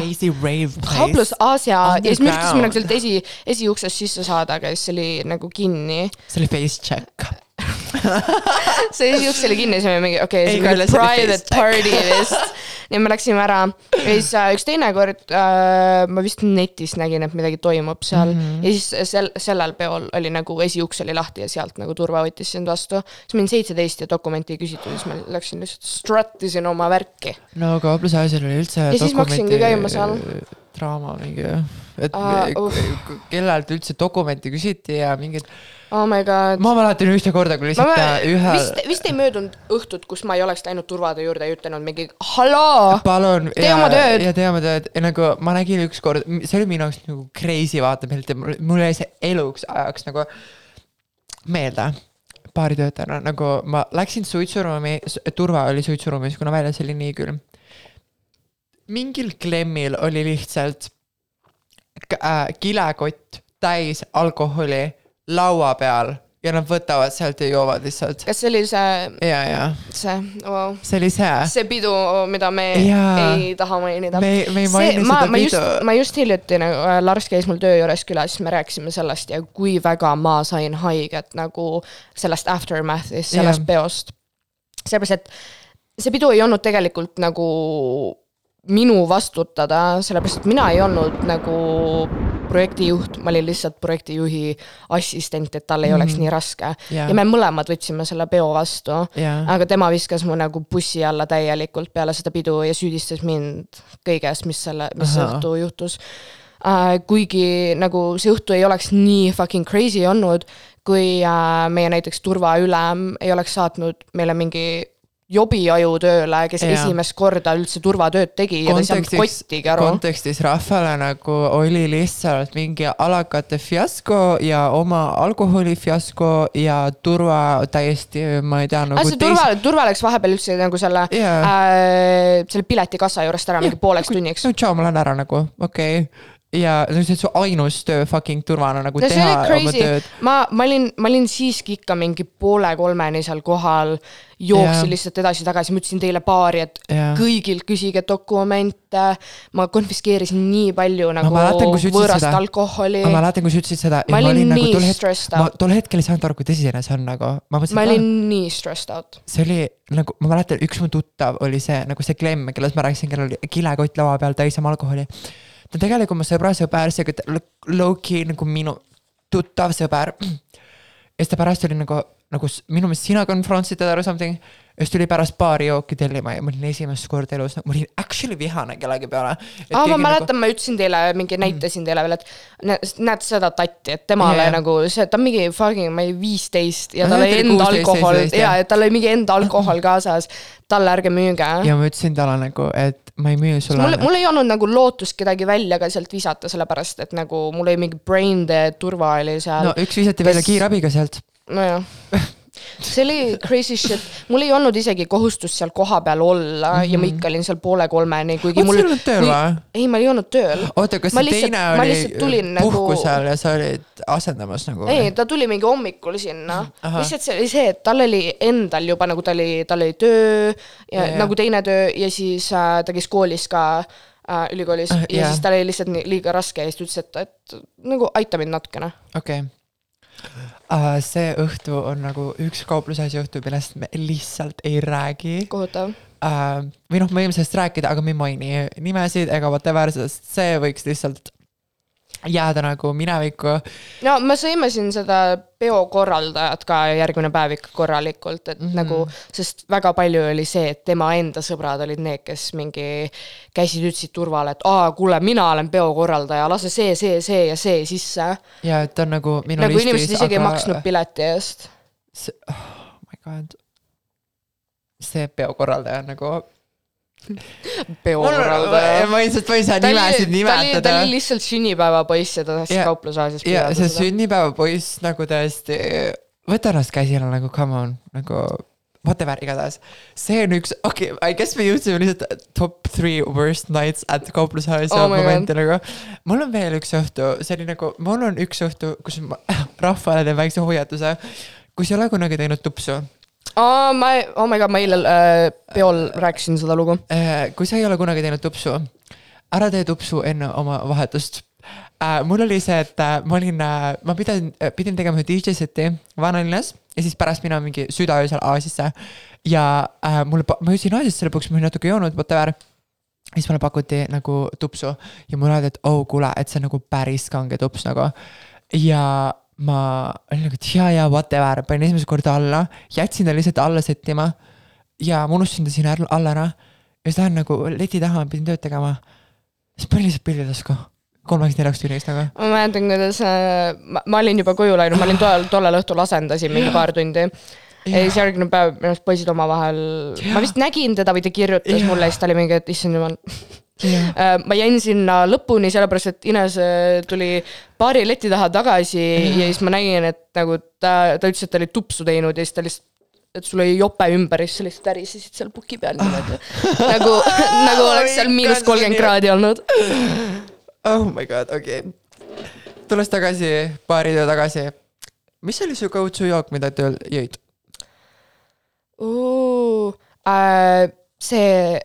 kauplus Aasia ja siis me üritasime nagu sealt esi, esiuksest sisse saada, aga siis see oli nagu kinni see oli face check. see esiuks oli kinni, siis me mingi okei okay,, see on private party vist. ja me läksime ära ja siis äh, üks teine kord äh, ma vist netis nägin, et midagi toimub seal mm -hmm. ja siis sel, sellel peol oli nagu esiuks oli lahti ja sealt nagu turva võttis sind vastu. siis olin seitseteist ja dokumenti ei küsitud, siis ma läksin lihtsalt strut isin oma värki. no kaupluse asjal oli üldse. Ja siis ma hakkasingi käima seal.. draama mingi, et Aa, uh, kellelt üldse dokumenti küsiti ja mingid, oh my god. ma mäletan ühte korda, kui lihtsalt ühe vist, vist ei möödunud õhtut, kus ma ei oleks läinud turvatöö juurde ja ütelnud mingi halloo. palun. Tee oma tööd. ja tee oma tööd ja nagu ma nägin ükskord, see oli minu jaoks nagu crazy mul mul jäi see eluks ajaks nagu meelde baaritöötajana, nagu ma läksin suitsuruumi, turva oli suitsuruumis, kuna väljas oli nii külm. Mingil klemmil oli lihtsalt äh, kilekott täis alkoholi laua peal ja nad võtavad sealt ja joovad lihtsalt. kas see oli see, ja, ja see wow., see oli see. see pidu, mida me Jaa. ei taha mainida. me, me ei see, maini ma, seda ma just pidu., ma just hiljuti nagu äh, Lars käis mul töö juures külas, siis me rääkisime sellest ja kui väga ma sain haiget nagu sellest aftermath'ist, sellest Jah. peost. sellepärast, et see pidu ei olnud tegelikult nagu minu vastutada, sellepärast et mina ei olnud nagu projektijuht, ma olin lihtsalt projektijuhi assistent, et tal ei oleks Mhm. nii raske. Jaa. ja me mõlemad võtsime selle peo vastu Jaa. aga tema viskas mu nagu bussi alla täielikult peale seda pidu ja süüdistas mind kõiges, mis selle, mis see õhtu juhtus äh,. kuigi nagu see õhtu ei oleks nii fucking crazy olnud, kui äh, meie näiteks turvaülem ei oleks saatnud meile mingi jobiaju tööle, kes ja. esimest korda üldse turvatööd tegi ja ta ei saanud kontekstis, kottigi aru. kontekstis rahvale nagu oli lihtsalt mingi alakate fiasko ja oma alkoholi fiasko ja turva täiesti, ma ei tea nagu aga see turva, turva läks vahepeal üldse nagu selle Jaa. äh,, selle piletikassa juurest ära mingi pooleks tunniks. no tšau, ma lähen ära nagu, okei okay.. Ja no see on su ainus töö fucking turvana nagu no teha oma tööd., ma, ma olin, ma olin siiski ikka mingi poole kolmeni seal kohal, jooksin Jaa. lihtsalt edasi-tagasi, ma ütlesin teile paari, et Jaa. kõigilt küsige dokumente. ma konfiskeerisin nii palju nagu mäletan, võõrast seda. alkoholi. ma mäletan, kui sa ütlesid seda. Ma olin nii tol stressed ma out. tol hetkel ei saanud aru, kui tõsine see on nagu. ma mõtlesin, ma olin nii stressed out. see oli nagu, ma mäletan, üks mu tuttav oli see nagu see Klemm, kellest ma rääkisin, kellel oli kilekott laua peal täis oma alkoholi. Ta on tegelikult mu sõbra sõber, ta low-key nagu minu tuttav sõber. ja siis ta pärast oli nagu, nagu minu meelest sina confrontsid teda or something. ja siis tuli pärast baari jooki tellima ja ma olin esimest korda elus, ma olin actually vihane kellegi peale. aa, ma mäletan, ma ütlesin teile mingi, näitasin teile veel, et nä- näed seda tatti, et temale yeah. nagu see, ta on mingi fucking, ma ei viisteist ja tal ta oli enda 16, alkohol 17, ja et tal oli mingi enda alkohol kaasas. talle ärge müüge. ja ma ütlesin talle nagu, et ma ei müü sulle. mul, mul ei olnud nagu lootust kedagi välja ka sealt visata, sellepärast et nagu mul oli mingi brain dead turva oli seal no üks visati välja kes- kiirabiga sealt. nojah, see oli crazy shit, mul ei olnud isegi kohustust seal kohapeal olla mm -hmm. ja ma ikka olin seal poole kolmeni, kuigi Oot, mul sa ei olnud tööl või? ei, ma ei olnud tööl. oota, kas Ma see teine oli tulin nagu- puhkusel ja sa olid asendamas nagu? ei, ta tuli mingi hommikul sinna, lihtsalt see oli see, et tal oli endal juba nagu ta oli, tal oli töö ja, Ja, nagu teine töö ja siis äh, ta käis koolis ka äh, ülikoolis Ah, ja jaa. siis tal oli lihtsalt nii liiga raske ja siis ta ütles, et, et nagu aita mind natukene. okei okay. uh,. see õhtu on nagu üks kauplusasja õhtu, millest me lihtsalt ei räägi kohutav. uh,. või noh, me võime sellest rääkida, aga me ei maini nimesid ega whatever, sest see võiks lihtsalt jääda nagu minevikku. no me sõime siin seda peo korraldajat ka järgmine päev ikka korralikult, et mm. -hmm. nagu, sest väga palju oli see, et tema enda sõbrad olid need, kes mingi käisid, ütlesid turvale, et aa, kuule, mina olen peo korraldaja, lase see, see, see ja see sisse. ja et ta on nagu minu nagu listis, inimesed isegi ei maksnud pileti eest. see, oh my god. see peokorraldaja on nagu. peo korraldaja. ma lihtsalt, ma ei saa nimesid ta oli, ta nimetada oli. lihtsalt sünnipäevapoiss ja ta tahtis Ja- kauplusaasis ja see sünnipäevapoiss nagu tõesti, võta ennast käsile nagu come on, nagu whatever igatahes. see on üks, okei okay,, I guess me jõudsime lihtsalt top three worst nights at kauplusasja Oh oh momenti nagu. mul on veel üks õhtu, see oli nagu, mul on üks õhtu, kus ma rahvale teen väikse hoiatuse. kui sa ei ole kunagi teinud tupsu aa, ma, oh my god, ma eile äh, peol rääkisin seda lugu. Äh, kui sa ei ole kunagi teinud tupsu, ära tee tupsu enne oma vahetust äh,. mul oli see, et äh, ma olin äh,, ma pidin, pidin tegema ühe DJ seti Vanalinnas ja siis pärast minema mingi südaöösel Aasiasse. ja äh, mulle, ma jõudsin Aasiasse lõpuks, ma olin natuke joonud, whatever. siis mulle pakuti nagu tupsu ja mulle öeldi, et oh kuule, et see on nagu päris kange tups nagu. ja ma olin nagu, et ja, ja whatever, panin esimest korda alla, jätsin ta lihtsalt alla settima ja ma unustasin ta sinna alla ära. ja siis lähen nagu leti taha, pidin tööd tegema. siis panin lihtsalt pilli tasku. kolmeks-neljaks tunniks nagu. ma mäletan, kuidas äh, ma, ma olin juba koju läinud, ma olin tollel, tollel õhtul asendasin mingi paar tundi. ja siis järgmine päev minu arust poisid omavahel, ma vist nägin teda või ta kirjutas Jaa. mulle ja siis ta oli mingi, et issand jumal. jah, Äh, ma jäin sinna lõpuni, sellepärast et Ines äh, tuli baari leti taha tagasi ja siis ma nägin, et nagu ta, ta ütles, et ta oli tupsu teinud ja siis ta lihtsalt et sul oli jope ümber ja siis sa lihtsalt värisesid seal puki peal niimoodi. nagu, nagu oleks seal miinus kolmkümmend kraadi olnud. oh my god, okei okay.. tulles tagasi, baaritöö tagasi. mis oli su go-to jook, mida tööl jõid? Äh, see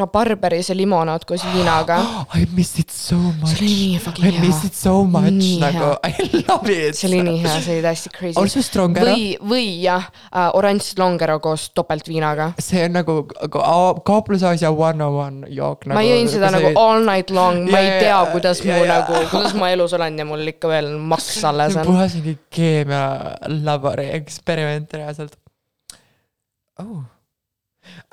rabarberi, see limonaad koos viinaga. I miss it so much. see oli nii fucking I miss hea it. so much Nii nagu hea. I love it. see oli nii hea, see oli täiesti crazy. Also stronger. või, või jah äh,, oranž longero koos topeltviinaga. see on nagu kauplusasja one on one jook nagu,. ma jõin seda nagu all night long, ma Ja, ei ja, tea ja,, kuidas ja, mu ja. nagu, kuidas ma elus olen ja mul ikka veel maks alles see on. puhas mingi keemialabori eksperiment reaalselt oh..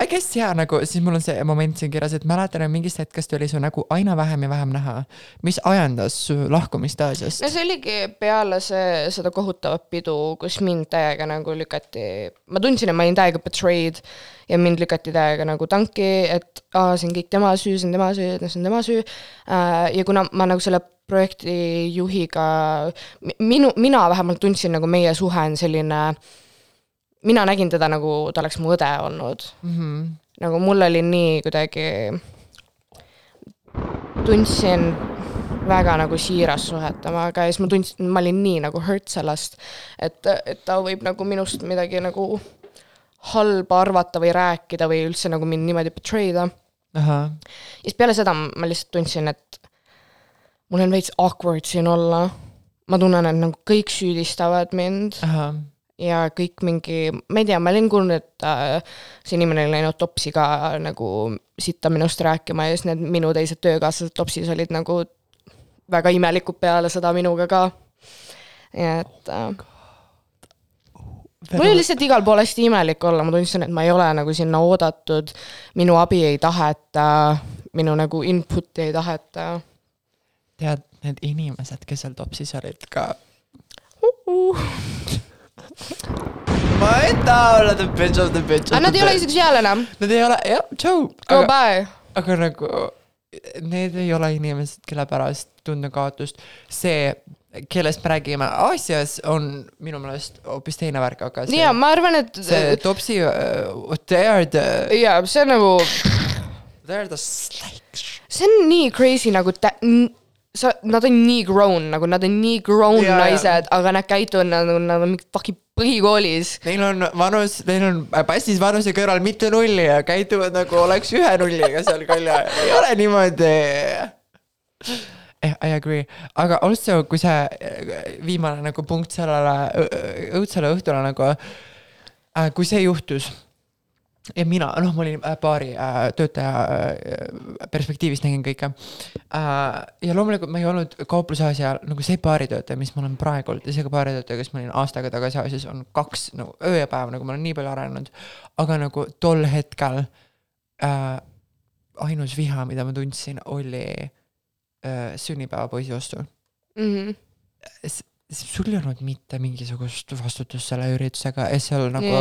I guess jaa, nagu siis mul on see moment siin kirjas, et mäletan, et mingist hetkest oli su nägu aina vähem ja vähem näha. mis ajendas su lahkumist Aasiast no? see oligi peale see, seda kohutavat pidu, kus mind täiega nagu lükati, ma tundsin, et ma olin täiega betrayed ja mind lükati täiega nagu tanki, et aa, see on kõik tema süü, see on tema süü, see on tema süü. ja kuna ma nagu selle projekti juhiga, minu, mina vähemalt tundsin nagu meie suhe on selline, mina nägin teda nagu ta oleks mu õde olnud Mm -hmm. nagu mul oli nii kuidagi, tundsin väga nagu siirast suhet temaga ja siis ma tundsin, ma olin nii nagu hurt sellest, et, et ta võib nagu minust midagi nagu halba arvata või rääkida või üldse nagu mind niimoodi betray da. ja siis peale seda ma lihtsalt tundsin, et mul on veits awkward siin olla. ma tunnen, et nagu kõik süüdistavad mind ja kõik mingi, ma ei tea, ma olin kuulnud, et äh, see inimene oli läinud topsi ka nagu sitta minust rääkima ja siis need minu teised töökaaslased topsis olid nagu väga imelikud peale seda minuga ka. et äh, mul oli lihtsalt igal pool hästi imelik olla, ma tundsin, et ma ei ole nagu sinna oodatud, minu abi ei taheta, minu nagu input'i ei taheta tead, need inimesed, kes seal topsis olid ka. uh. Ma ei taha olla the bitch of the bitch of aga nad the ei ole isegi seal enam, Nad ei ole, jah, Joe. go aga, by. aga nagu need ei ole inimesed, kelle pärast tunda kaotust. see, kellest me räägime Aasias, on minu meelest hoopis teine värk, aga see, ja ma arvan, et see topsi uh,, they are the, ja see on nagu they are the snakes. see on nii crazy nagu tä-, sa, nad on nii grown, nagu nad on nii grown jaa. naised, aga nad käituvad nagu nad on mingi fucking põhikoolis. Neil on vanus, neil on passis vanuse kõrval mitu nulli ja käituvad nagu oleks ühe nulliga seal külje, ei ole niimoodi. Eh, I agree, aga also, kui see eh, viimane nagu punkt sellele õudsele õhtule nagu, kui see juhtus ja mina, noh, ma olin äh, baari äh, töötaja äh, perspektiivist nägin kõike äh,. ja loomulikult ma ei olnud kauplusasja nagu see baaritöötaja, mis ma olen praegu olnud ja see ka baaritöötaja, kes ma olin aasta aega tagasi Aasias, on kaks nagu öö ja päev, nagu ma olen nii palju arenenud. aga nagu tol hetkel äh, ainus viha, mida ma tundsin, oli äh, sünnipäevapoisi vastu. Mhm. sul ei olnud mitte mingisugust vastutust selle üritusega ja seal nagu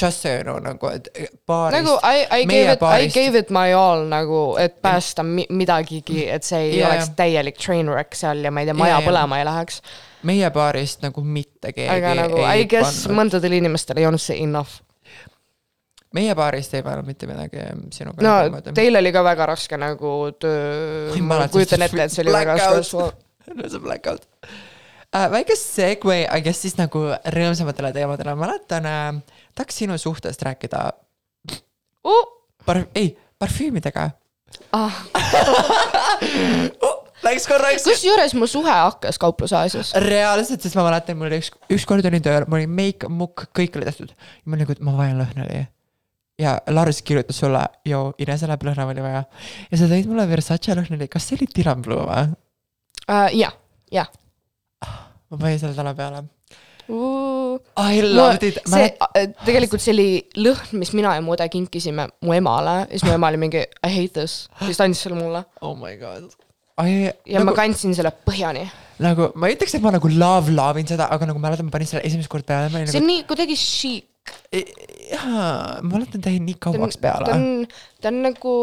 just you know nagu, et baarist nagu I, I gave it, I gave it my all nagu, et päästa mi midagigi, et see ei Jaa, oleks täielik train wreck seal ja ma ei tea, maja jaa. põlema ei läheks. meie baarist nagu mitte keegi aga nagu I guess pannud. mõndadel inimestel ei olnud see enough. meie baarist ei pannud mitte midagi sinuga no niimoodi. teil oli ka väga raske nagu töö Ma, kujutan see ette, et see oli väga stressful. see blackout uh,. väike segue, I guess siis nagu rõõmsamatele teemadele, ma mäletan uh,, tahaks sinu suhtest rääkida Uh, par-, ei, parfüümidega ah. uh. Läks korraks. kusjuures mu suhe hakkas kauplusaasias. reaalselt, sest ma mäletan, mul oli üks, ükskord olin tööl, mul oli meik, mukk, kõik oli tehtud. ma olin nagu, et ma vajan lõhnali. ja Lars kirjutas sulle, joo, Inesele läheb lõhnavali vaja. ja sa tõid mulle Versace lõhnali, kas see oli Dylan Blue või? Uh, jah, jah ma panin selle täna peale. I loved it. see, tegelikult see oli lõhn, mis mina ja mu õde kinkisime mu emale ja siis mu ema oli mingi I hate this, siis ta andis selle mulle. oh my god. ai, ja nagu ma, kandsin selle põhjani. nagu ma ei ütleks, et ma nagu love love in seda, aga nagu ma mäletan, ma panin selle esimest korda peale, see nagu on nii kuidagi chic. jaa, ma mäletan, ta jäi nii ta on kauaks, ta peale. on, ta on nagu,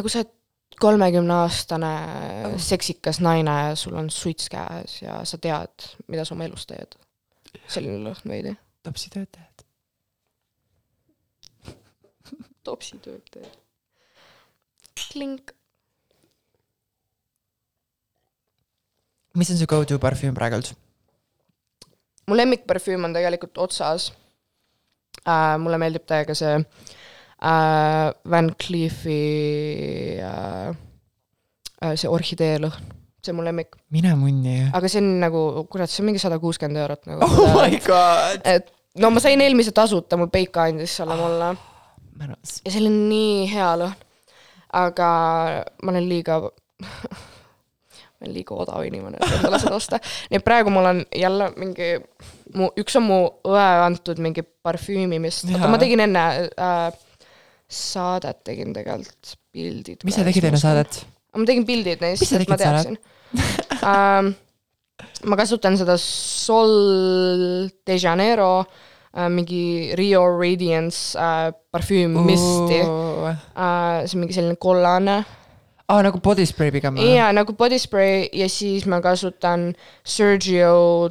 nagu sa oled kolmekümne aastane Oh. seksikas naine ja sul on suits käes ja sa tead, mida sa oma elus teed. selline lõhn veidi. topsitöötajad. topsitöötaja. klink. mis on su go-to parfüüm praegult? mu lemmikparfüüm on tegelikult otsas äh,. mulle meeldib täiega see äh, Van Cleef'i äh, äh, see orhideelõhn, see on mu lemmik, mine munni. aga see on nagu, kurat, see on mingi sada kuuskümmend eurot nagu oh my god. et no ma sain eelmise tasuta, mul Peika andis selle mulle mõnus. ja see oli nii hea lõhn. aga ma olen liiga, ma olen liiga odav inimene, et endale seda osta. nii et praegu mul on jälle mingi, mu, üks on mu õe antud mingi parfüümi, mis, oota ma tegin enne äh, saadet tegin tegelikult, pildid. mis sa tegid enne? saadet? ma tegin pildid neist, et ma teaksin ähm,. ma kasutan seda Sol de Janeiro äh, mingi Rio Radiance äh, parfüüm misti äh,. see on mingi selline kollane aa, nagu body spray pigem või? ja nagu body spray ja siis ma kasutan Sergio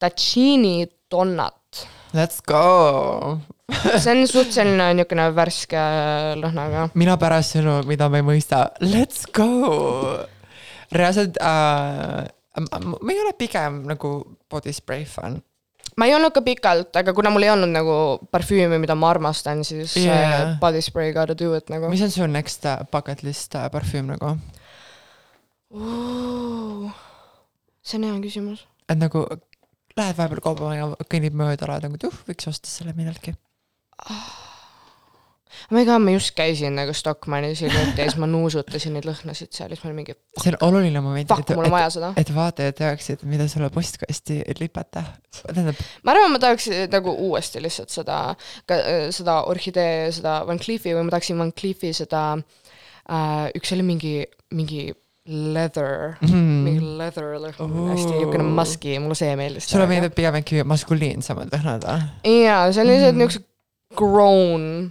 Tacchini tonnat. Let's go. see on suht selline niisugune värske lõhnaga. mina pärast sõnu, mida ma ei mõista, let's go. reaalselt äh,, ma ei ole pigem nagu body spray fänn. ma ei olnud ka pikalt, aga kuna mul ei olnud nagu parfüümi, mida ma armastan, siis yeah. body spray gotta do it nagu. mis on su next äh, bucket list äh, parfüüm nagu? see on hea küsimus. et nagu lähed vahepeal kaubamaja, kõnnid mööda, oled nagu, et uh, võiks osta selle millalgi. Ma ei tea, ma just käisin nagu Stockmannis hiljuti ja siis ma nuusutasin neid lõhnasid seal ja siis ma olin mingi, see on oluline moment, vaja seda. et vaatajad teaksid, mida sulle postkasti lipata. tähendab, ma arvan, ma tahaks nagu uuesti lihtsalt seda, seda orhidee, seda Van Cleef'i või ma tahaksin Van Cleef'i seda äh,, üks oli mingi, mingi leather mm., mingi leather lõhn hästi niisugune muski, mulle see meeldis. sulle meeldib pigem äkki maskuliinsemad lõhnad või? jaa, see on lihtsalt Mhm. niisugused grown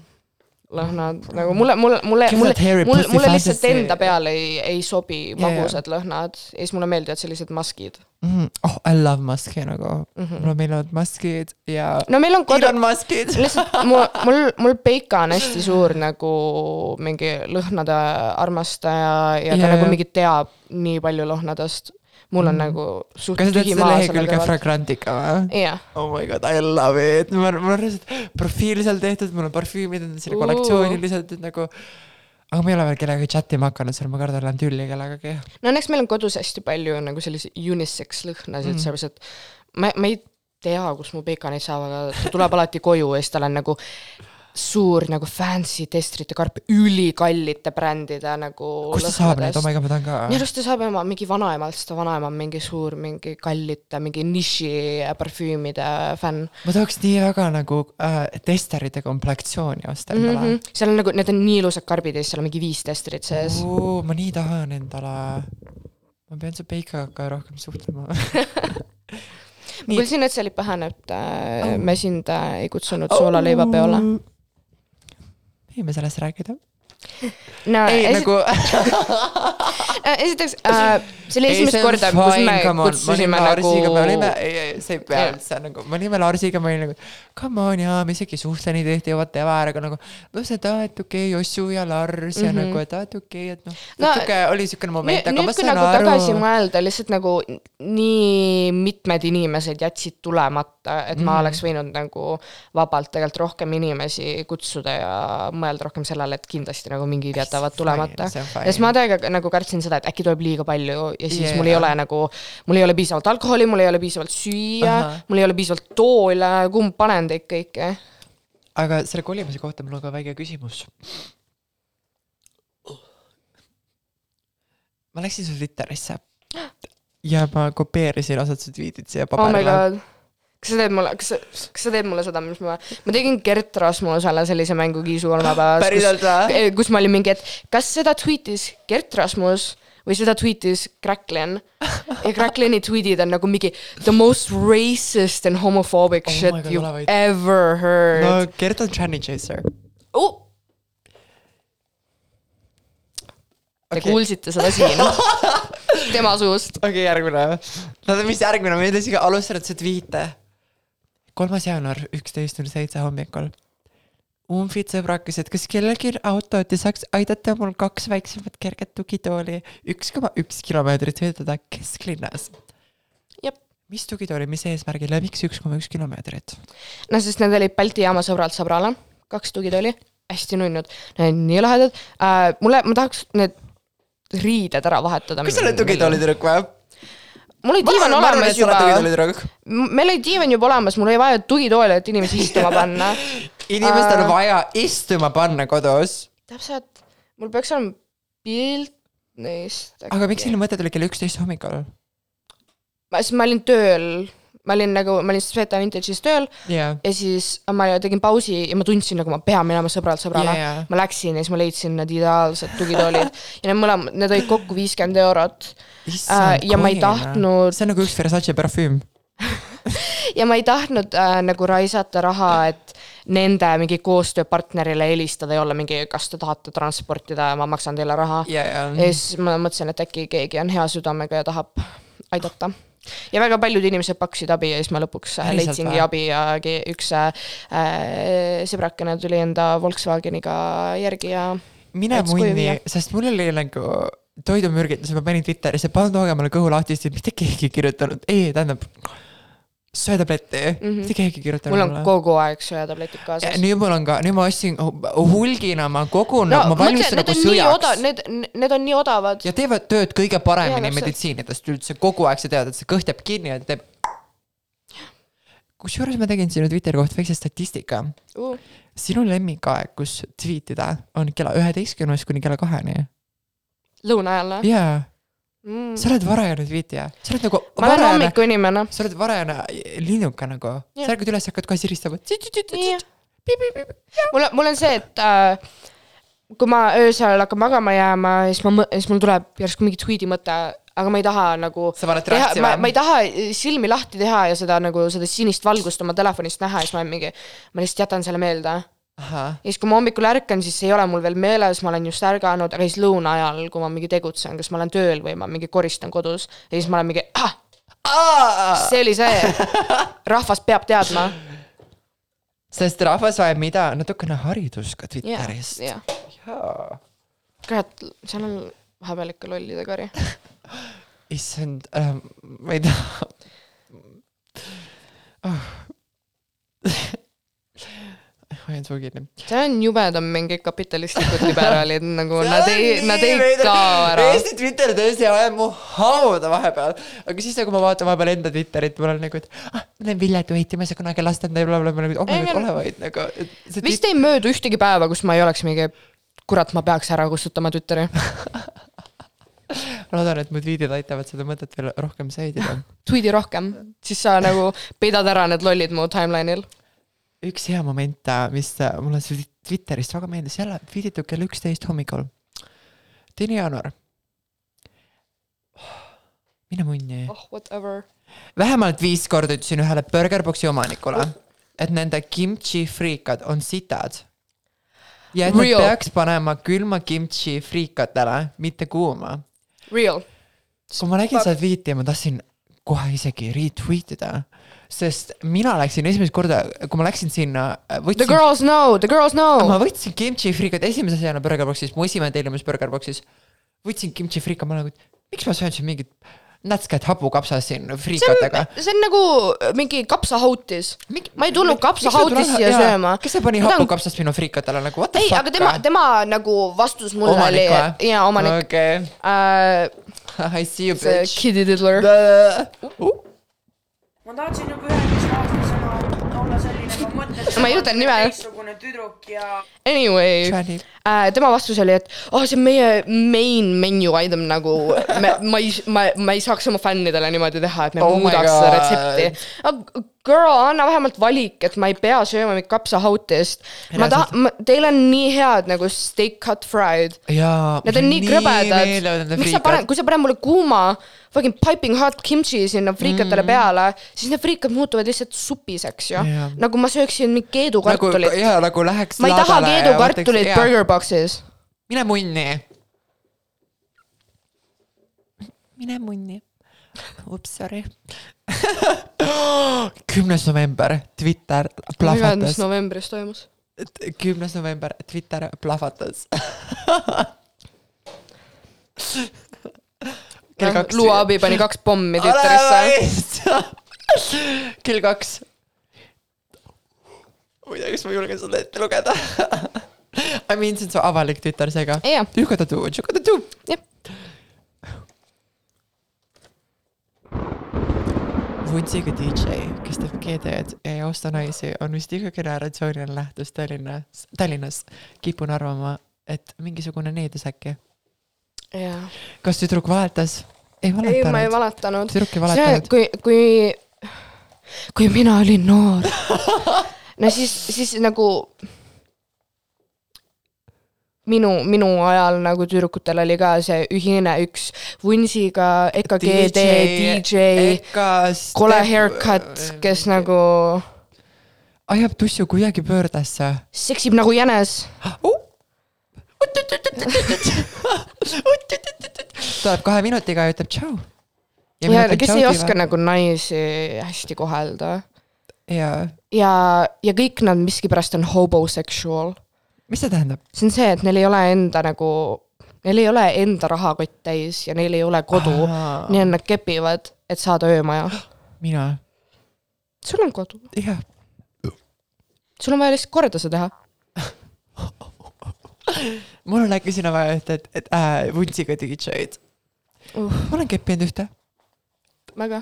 lõhnad, nagu mulle, mulle, mulle, mulle mulle, mulle lihtsalt enda peale ei, ei sobi magusad lõhnad ja siis mulle meeldivad sellised maskid mm,. oh, I love muski nagu mm. -hmm. mulle meeldivad muskid ja no meil on kodu Elon, Muskid. lihtsalt mul, mul, mul Peika on hästi suur nagu mingi lõhnade armastaja ja ta Jaa, nagu mingi teab nii palju lõhnadest. Mul on Mm. nagu suht kas sa tühi seda selle lehekülge. Fragrantica või? jah, Oh my god, I love it, mul on, mul on lihtsalt profiil seal tehtud, mul on parfüümid on Ooh. kollektsiooni lisatud nagu. aga ma ei ole veel kellegagi chat ima hakanud, seal ma kardan, lähen tülli kellegagi. no õnneks meil on kodus hästi palju nagu selliseid unisex lõhnasid Mm. sellepärast et ma, ma ei tea, kus mu Peika neid saab, aga ta tuleb alati koju ja siis tal on nagu suur nagu fancy testrite karp ülikallite brändide nagu kust ta saab neid, oh my god, ma tahan ka minu. arust ta saab ema, mingi vanaemalt, sest ta vanaema on mingi suur, mingi kallite, mingi niši parfüümide fänn ma tahaks nii väga nagu äh, testerite komplektsiooni osta mm. endale -hmm. seal on nagu, need on nii ilusad karbid ja siis seal on mingi viis testerit sees. oh,. ma nii tahan endale, ma pean su Peikaga ka rohkem suhtlema ma kuulsin, et see oli pahane, et äh, me sind äh, ei kutsunud soolaleivapeole. Võime sellest rääkida? No ei esi- nagu äh, esiteks äh,, see oli esimest korda, kus me kutsusime nagu me olime, see ei pea üldse nagu, me olime Larsiga, ma olin nagu come on jaa, me isegi ei suhtle nii tihti, whatever, aga nagu no see, et okei okay,, Jossu ja Lars ja Mhm. nagu, et okei okay,, et noh No, no,, sihuke oli siukene moment, aga ma saan nagu aru tagasi. mõelda, lihtsalt nagu nii mitmed inimesed jätsid tulemata, et ma Mhm. oleks võinud nagu vabalt tegelikult rohkem inimesi kutsuda ja mõelda rohkem sellele, et kindlasti nagu mingid jätavad tulemata. ja siis ma täiega nagu kartsin seda, et äkki tuleb liiga palju ja siis yeah. mul ei ole nagu, mul ei ole piisavalt alkoholi, mul ei ole piisavalt süüa Ahah., mul ei ole piisavalt toole, kumb panen teid kõiki. aga selle kolimise kohta mul on ka väike küsimus. ma läksin su Twitterisse ja ma kopeerisin osad su tweet'id siia oh paberile. god, kas sa teed mulle, kas sa, kas sa teed mulle seda, mis ma, ma tegin Gert Rasmusele sellise mängu kiisu kolmapäevas. Päriselt või? kus ma olin mingi, et kas seda tweetis Gert Rasmus või seda tweetis Cracklin. ja Cracklini tweetid on nagu mingi the most racist and homophobic Oh shit God, you ole vait. ever heard no. Gert on Tranny Chaser. Oh, Te okay. kuulsite seda siin tema suust. okei okay,, järgmine. no mis järgmine, ma ei tea isegi alustada seda tweet'e. Kolmas jaanuar, üksteist null seitse hommikul. Umfid sõbrakesed, kas kellelgi on autot ja saaks aidata mul kaks väiksemat kerget tugitooli üks koma üks kilomeetrit sõidutada kesklinnas? Jep. mis tugitooli, mis eesmärgil ja miks üks koma üks kilomeetrit? no sest need olid Balti jaama sõbralt sõbrale, kaks tugitooli, hästi nunnud, need on nii lahedad äh,. mulle, ma tahaks need riided ära vahetada. kas sa oled tugitoolitüdruk või? Mul oli diivan olemas juba, meil oli diivan juba olemas, mul oli vaja tugitooli, et inimesi istuma panna. inimestel on Äh. vaja istuma panna kodus. täpselt, mul peaks olema pilt neist. aga miks selline mõte tuli kell üksteist hommikul? ma, siis ma olin tööl, ma olin nagu, ma olin Sveta Vintage'is tööl jaa. ja siis ma tegin pausi ja ma tundsin nagu ma pean minema sõbralt sõbrale Jaa, jaa. ma läksin ja siis ma leidsin need ideaalsed tugitoolid ja need mõlemad, need olid kokku viiskümmend eurot äh,. ja ma ei tahtnud see on nagu üks Versace parfüüm. ja ma ei tahtnud äh, nagu raisata raha, et nende mingi koostööpartnerile helistada ja olla mingi, kas te tahate transportida ja ma maksan teile raha. ja, ja ja siis ma mõtlesin, et äkki keegi on hea südamega ja tahab aidata. Ja väga paljud inimesed pakkusid abi ja siis ma lõpuks äh, Päriselt leidsingi või? abi ja üks äh, äh, sõbrakene tuli enda Volkswageniga järgi ja mine munni sest mul oli nagu toidumürgitus, ma panin Twitterisse, palun tooge mulle kõhu lahti, siis mitte keegi ei kirjutanud, ei, tähendab, söötabletti mm, -hmm. mitte keegi ei kirjutanud Mhm. mul on mulle. kogu aeg söötabletid kaasas. nüüd mul on ka, nüüd ma ostsin hulgina, ma kogun no ma valmistan nagu sõjaks. need, need on nii odavad. ja teevad tööd kõige paremini täpselt. meditsiinidest üldse, kogu aeg sa tead, et see kõht jääb kinni ja teeb. kusjuures ma tegin sinu Twitteri kohta väikse statistika. Uh, sinu lemmikaeg, kus tweetida on kella üheteistkümnest kuni kella kaheni. lõuna ajal või jaa, mm.? sa oled varajane tweetija, sa oled nagu ma olen hommikuinimene. sa oled varajane linnuke nagu, sa ärkad üles, hakkad kohe siristama. mul mul on see, et äh, kui ma öösel hakkan magama jääma, siis ma, siis mul tuleb järsku mingi tweet'i mõte, aga ma ei taha nagu sa paned rätsi ma, ma ei? taha silmi lahti teha ja seda nagu seda sinist valgust oma telefonist näha ja siis ma mingi, ma lihtsalt jätan selle meelde. Ja siis, kui ma hommikul ärkan, siis ei ole mul veel meeles, ma olen just ärganud, aga siis lõuna ajal, kui ma mingi tegutsen, kas ma olen tööl või ma mingi koristan kodus ja siis ma olen mingi ah,, see oli see, rahvas peab teadma. sest rahvas vajab mida, natukene haridust ka Twitterist. jah, jaa. kurat, seal on vahepeal ikka lollide kari. issand äh,, ma ei taha oh. kinni. see on jubedam mingi kapitalistlikud liberaalid nagu nad ei, nad ei kao ära. Eesti Twitter tõesti ajab mu hauda vahepeal, aga siis nagu ma vaatan vahepeal enda Twitterit, mul on nagu, et ah, ma olen Vilja tweetimas ja kunagi lasten teil blablabla, nagu oh my Ei, god, ole vaid nagu. vist ei möödu ühtegi päeva, kus ma ei oleks mingi, kurat, ma peaks ära kustutama Twitteri. ma loodan, et mu tweetid aitavad seda mõtet veel rohkem säilida. tweet'i rohkem, siis sa nagu peidad ära need lollid mu timeline'il. Üks hea moment, mis äh, mulle Twitterist väga meeldis, jälle tweetitud kell üksteist hommikul. teine jaanuar. mine munni. oh, whatever. vähemalt viis korda ütlesin ühele Burgerboxi omanikule, et nende kimchi friikad on sitad. ja et Real. nad peaks panema külma kimchi friikatele, mitte kuuma. Real. kui ma nägin seda tweet'i, ma tahtsin kohe isegi retweet ida, sest mina läksin esimest korda, kui ma läksin sinna, The võtsin, girls know, the girls know. ma võtsin kimchi friikad esimese asjana Burgerboxis, mu esimene tellimus Burgerboxis. võtsin kimchi friika, ma nagu, miks ma söön siin mingit nätsket hapukapsast siin friikatega., see on nagu mingi kapsahautis. ma ei tulnud kapsahautis siia sööma. kes see pani hapukapsast minu friikatele nagu what the ei, fuck aga tema, tema nagu vastus mulle oli jaa, omanik okei, äh. I see you bitch. Kitty Diddler. Ma tahtsin juba üheteist aastasena olla selline, ma mõtlesin. Ma ei ütle nime. Mingisugune tüdruk ja Anyway äh,, tema vastus oli, et oh, see on meie main menu item nagu, ma ei, ma, ma ei saaks oma fännidele niimoodi teha, et me Oh oh muudaks seda retsepti. Girl, anna vähemalt valik, et ma ei pea sööma mingit kapsahautist. ma tahan, teil on nii head nagu steak cut fried. jaa. Need on nii krõbedad. miks sa paned, kui sa paned mulle kuuma fucking piping hot kimchi sinna friikatele mm. peale, siis need friikad muutuvad lihtsalt supiseks ju nagu ma sööksin mingit nagu, keedukartulit. jaa, nagu läheks ma ei taha keedukartulit burger box'is. mine munni. mine munni. Ups, sorry. kümnes november, Twitter mis plahvatas. novembris toimus? kümnes november, Twitter plahvatas. kell kaks. Lua abi pani kaks pommi Twitterisse. kell kaks. Ma ei tea, kas ma julgen seda ette lugeda. I mean, see on su avalik Twitter, seega. Jah. tšukadatu, tšukadatu. jah, Vuntsiga DJ, kes teeb GD-d ja ei osta naisi, on vist iga generatsiooniline nähtus Tallinnas, Tallinnas. kipun arvama, et mingisugune needus äkki. kas tüdruk valetas? ei ei, ma ei valetanud. valetanud. tüdruk ei valetanud. kui, kui, kui mina olin noor, no siis, siis nagu minu, minu ajal nagu tüdrukutel oli ka see ühine üks Vunsiga, EKG, DJ, kole haircut, kes nagu ajab tussu kuidagi pöördesse. seksib nagu jänes. tuleb kahe minutiga ja ütleb tšau. ja kes ei oska. nagu naisi hästi kohelda ja, ja, ja kõik nad miskipärast on hobosexual. mis see tähendab? see on see, et neil ei ole enda nagu, neil ei ole enda rahakott täis ja neil ei ole kodu. nii et nad kepivad, et saada öömaja. mina, sul on kodu, jah. sul on vaja lihtsalt korda see teha. mul on äkki sinna vaja ühte, et, et äh, vuntsiga DJ-d. Uh, ma olen keppinud ühte. väga.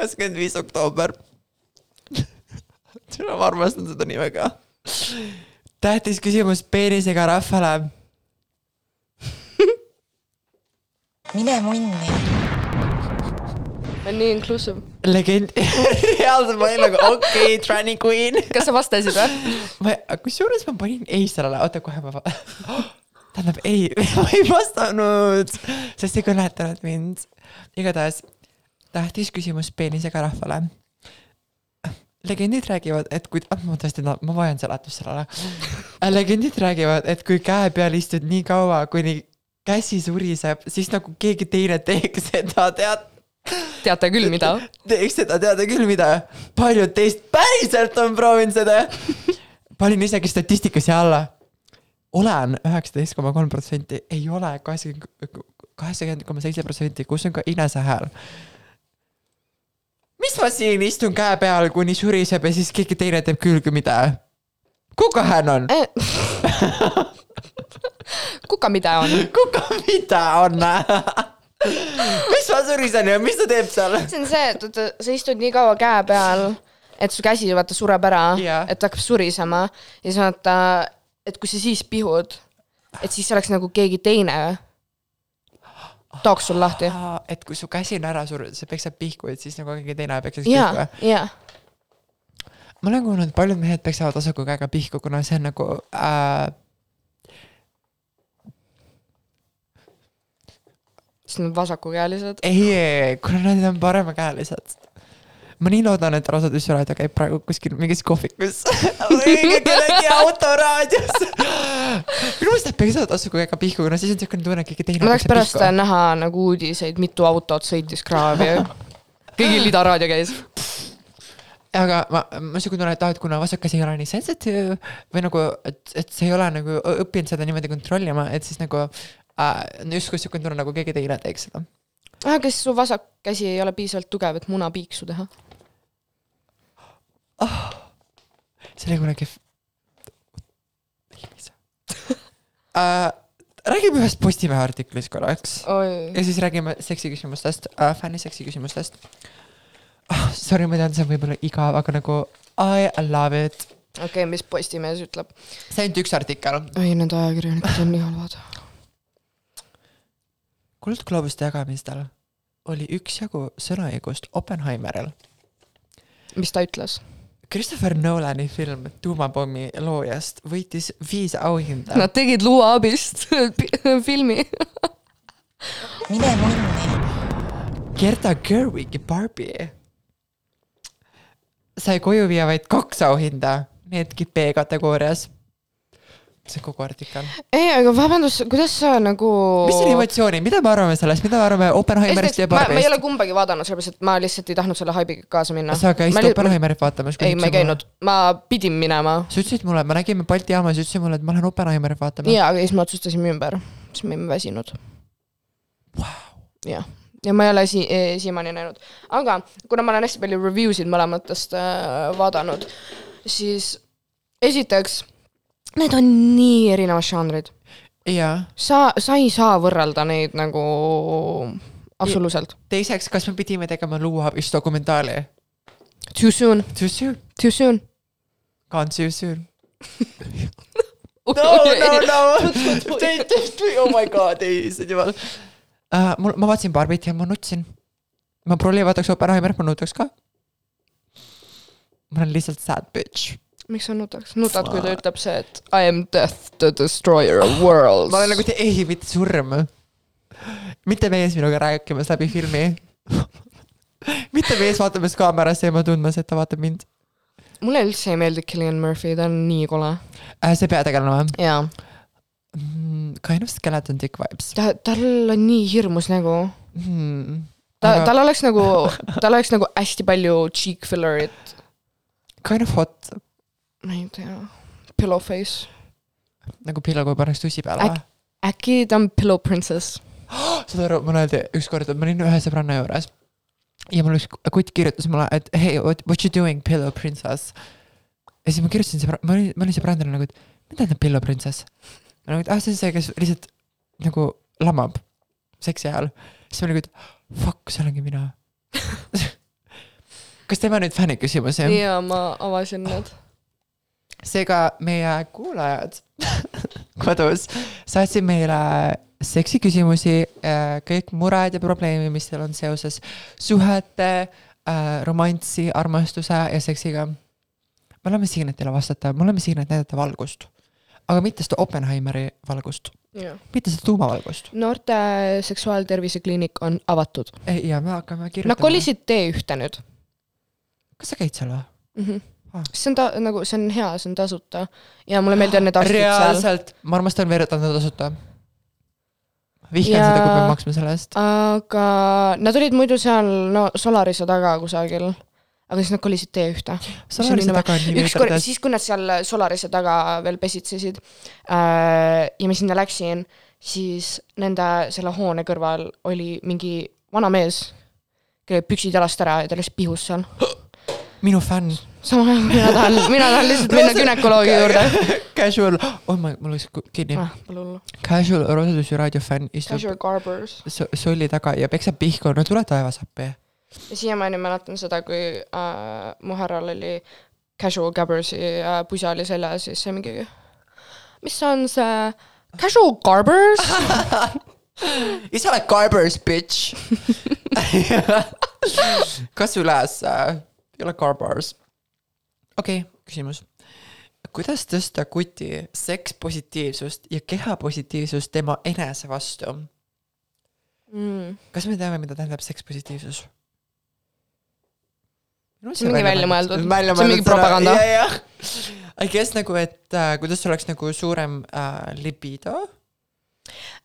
Kakskümmend viis oktoober. ma armastan seda nii väga. tähtis küsimus peenisega rahvale. mine munni. on nii inclusive. legend, reaalselt ma olin nagu okei okay,, Tranny Queen. kas sa vastasid või? ma, kusjuures ma panin ei sellele, oota kohe ma tähendab ei, ma ei vastanud, sest ei kõnetanud mind. igatahes tähtis küsimus peenisega rahvale. legendid räägivad, et kui, ma tõesti, ma vajan seletust sellele. legendid räägivad, et kui käe peal istud nii kaua, kuni käsi suriseb, siis nagu keegi teine teeks seda, tead teate küll, mida? teeks seda, teada küll, mida paljud teist päriselt on proovinud seda. panin isegi statistika siia alla. olen üheksateist koma kolm protsenti, ei ole kaheksakümmend, kaheksakümmend koma seitse protsenti, kus on ka Inese hääl. Mis ma siin istun käe peal, kuni suriseb ja siis keegi teine teeb külge, mida? kuka hääl on? kuka, mida on? kuka, mida on? mis ma surisen ja mis ta teeb seal? see on see, et vaata, sa istud nii kaua käe peal, et su käsi vaata sureb ära Jah. et hakkab surisema ja siis vaata, et kui sa siis pihud, et siis oleks nagu keegi teine tooks sul lahti. et kui su käsi on ära surutud, sa peksad pihku, et siis nagu keegi teine peksaks pihku., ja, ma olen kuulnud, paljud mehed peksavad osaku käega pihku, kuna see on nagu äh,, siis nad vasakukäelised. ei, kuna nad on paremakäelised. Ma nii loodan, et Rosa Tüssuraadio käib praegu kuskil mingis kohvikus või kellegi autoraadios. minu meelest nad peksavad osaku käega pihku, kuna siis on siukene tunne, et keegi teine ma tahaks pärast pihku. näha nagu uudiseid, mitu autot sõitis kraavi. kõigil Ida raadio käis. aga ma, ma siuke tunne, et aa, et kuna vasak käsi ei ole nii sensitive või nagu, et, et see ei ole nagu õppinud seda niimoodi kontrollima, et siis nagu äh, justkui siuke tunne, nagu keegi teine teeks seda. ah, kas su vasak käsi ei ole piisavalt tugev, et munapiiksu teha? See oli kunagi. äh, räägime ühest Postimehe artiklist korraks oi ja, siis räägime seksiküsimustest äh,, fänniseksi küsimustest ah,. sorry, ma tean, see on võib-olla igav, aga nagu I love it. okei okay,, mis Postimees ütleb? see on ainult üks artikkel. ei, need ajakirjanikud on nii halvad. kuldgloobuste jagamistel oli üksjagu sõnaõigust Oppenheimeril. mis ta ütles? Christopher Nolani film Tuumapommi loojast võitis viis auhinda. Nad tegid Luua abist filmi. mine munni, Gerda Gerwigi Barbie sai koju viia vaid kaks auhinda, needki B-kategoorias. See kogu artikkel. ei, aga vabandust, kuidas sa nagu. mis on emotsioonid, mida me arvame sellest, mida me arvame Oppenheimerist ja ma, ma ei ole kumbagi vaadanud, sellepärast et ma lihtsalt ei tahtnud selle haibiga kaasa minna. sa käisid Oppenheimerit vaatamas? ei, ma ei käinud, ma pidin minema. sa ütlesid mulle, me nägime Balti jaamas, ütlesid mulle, et ma lähen Oppenheimerit vaatama. jaa, aga siis me otsustasime ümber, siis me olime väsinud. jah, ja ma ei ole si-, siiamaani näinud, aga kuna ma olen hästi palju review sid mõlematest äh, vaadanud, siis esiteks, need on nii erinevad žanrid. sa, sa ei saa võrrelda neid nagu absoluutselt. teiseks, kas me pidime tegema luuabist dokumentaali? Too soon, Too soon. too soon. Gone too soon. no, no. oh my god, ei, issand jumal uh,. mul, ma vaatasin Barbit ja ma nutsin. ma prolli vaataks Oppenheimerit, ma nutaks ka. ma olen lihtsalt sad bitch. Miks sa nutaks? nutad, kui ta ütleb see, et I am death the destroyer of worlds. ma olen nagu, ei, mitte surm. mitte mees minuga rääkimas läbi filmi. mitte mees vaatamas kaamerasse ja ma tundmas, et ta vaatab mind mulle üldse ei meeldi Killian Murphy, ta on nii kole. uh,. see peategelane või jaa, mm,? Kind of skeleton dick vibes ta, tal on nii hirmus nägu. hmm.. ta, Aga- tal oleks nagu, tal oleks nagu hästi palju cheek filler'it, Kind of hot, ma ei tea, pillow face. nagu pillo, kui pannakse tussi peale Äk-. äkki ta on pillow princess? saad aru, mulle öeldi ükskord, et ma olin ühe sõbranna juures ja mul üks kutt kirjutas mulle, et hey, what, what you doing, pillow princess. ja siis ma kirjutasin sõbra-, ma olin, ma olin sõbrannale nagu, et mida tähendab pillow princess? nagu, et ah, see on see, kes lihtsalt nagu lamab seksi ajal. siis ma olin nagu, et fuck, see olengi mina. kas teeme nüüd fänni küsimusi? jaa, ma avasin need. seega meie kuulajad kodus saatsid meile seksiküsimusi, kõik mured ja probleemid, mis teil on seoses suhete, romantsi, armastuse ja seksiga. me oleme siin, et teile vastata, me oleme siin, et näidata valgust. aga mitte seda Oppenheimeri valgust, mitte seda tuumavalgust. noorte seksuaaltervisekliinik on avatud. ja me hakkame kirjutama. Nad kolisid T1-te nüüd kas sa käid seal või? mm. -hmm. Ah. see on ta nagu, see on hea, see on tasuta ja mulle meeldivad need arstid seal. reaalselt, ma armastan veeretada tasuta. vihkan Ja- seda, kui pean maksma selle eest. aga nad olid muidu seal no Solarise taga kusagil, aga siis nad kolisid T1-te. Solarise taga on nii ükskord, siis kui nad seal Solarise taga veel pesitsesid äh, ja ma sinna läksin, siis nende selle hoone kõrval oli mingi vana mees, kellel püksid jalast ära ja ta lihtsalt pihus seal. minu fänn. Sama ajal mina tahan, mina tahan lihtsalt minna günekoloogi juurde. Casual, oh ma, mul läks kinni ah.. Casual Roosadussi raadiofänn istub Casual Garbers. so- solli taga ja peksab pihku, no tule taevas appi. ja siiamaani mäletan seda, kui äh, mu härral oli Casual Gabbersi äh, pusa oli seljas ja siis see mingi, mis on see Casual Garbers? ise oled garbers, bitch. kas üles äh,, ei ole garbers. Okei okay,, küsimus. kuidas tõsta kuti sekspositiivsust ja kehapositiivsust tema enese vastu? Mm. kas me teame, mida tähendab sekspositiivsus? See on mingi väljamõeldud- see on mingi propaganda. I guess nagu, et äh, kuidas oleks nagu suurem äh, libido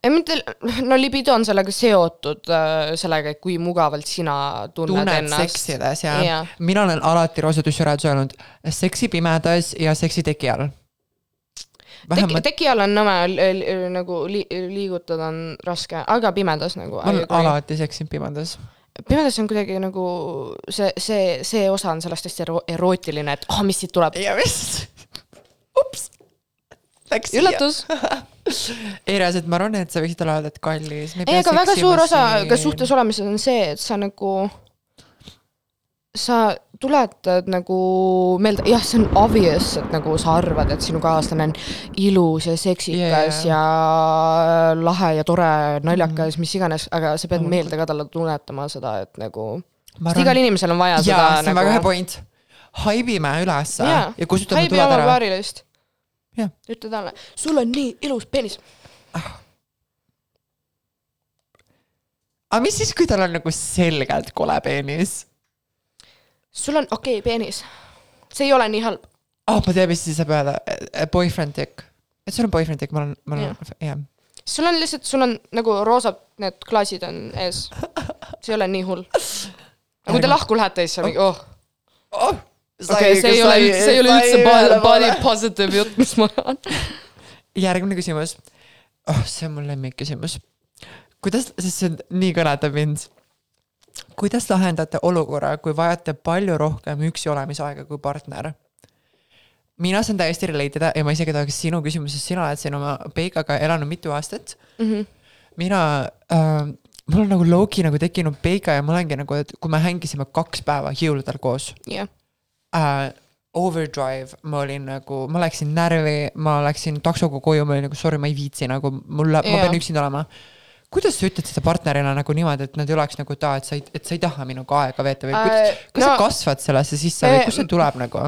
ei mitte, no libido on sellega seotud äh, sellega, et kui mugavalt sina tunned, tunned ennast. seksides ja Jaa. mina olen alati Roosa Tüsseraadis öelnud seksi pimedas ja seksi teki all. teki, vähemalt teki all on nõme nagu li, liigutada on raske, aga pimedas nagu. ma olen alati seksinud pimedas. pimedas on kuidagi nagu see, see, see osa on sellest hästi ero- erootiline, et oh, mis siit tuleb. ja mis, ups, läks üllatus. ei reaalselt ma arvan, et sa võiksid talle öelda, et kallis. ei, aga väga suur osa ka suhtes olemises on see, et sa nagu, sa tuletad nagu meelde, jah, see on obvious, et nagu sa arvad, et sinu kaaslane on ilus ja seksikas Yeah. ja lahe ja tore, naljakas mm, -hmm. mis iganes, aga sa pead meelde ka talle tunnetama seda, et nagu, sest igal inimesel on vaja jaa, seda see on nagu väga hea point. haibime ülesse Jaa. ja kustutame haibi tuled oma ära. paarilist. Ütle talle, sul on nii ilus peenis. aga mis siis, kui tal on nagu selgelt kole peenis? sul on okei okay, peenis. see ei ole nii halb. ah, ma tean, mis siis saab öelda, boyfriend dick. et sul on boyfriend dick, ma olen, ma olen, jah. sul on lihtsalt, sul on nagu roosad need klaasid on ees. see ei ole nii hull. aga kui te lahku lähete, siis on mingi oh. oh,. okei, see ei ole üldse, see ei ole üldse body, body positive jutt, mis ma ajan. järgmine küsimus oh,. see on mu lemmikküsimus. kuidas, sest see nii kõnetab mind. kuidas lahendate olukorra, kui vajate palju rohkem üksi olemisaega kui partner? mina saan täiesti relate ida ja ma isegi tahaks sinu küsimuses, sina oled siin oma Peikaga elanud mitu aastat mm. -hmm. mina äh,, mul on nagu low-key nagu tekkinud Peika ja ma olengi nagu, et kui me hängisime kaks päeva jõuludel koos jah, äh, overdrive, ma olin nagu, ma läksin närvi, ma läksin taksoga koju, ma olin nagu sorry, ma ei viitsi nagu, mul läheb, ma pean üksinda olema. kuidas sa ütled seda partnerile nagu niimoodi, et nad ei oleks nagu, et aa, et sa ei, et sa ei taha minuga aega veeta või Äh, kuidas, kas no, sa kasvad sellesse sisse või Eh, kust see tuleb nagu?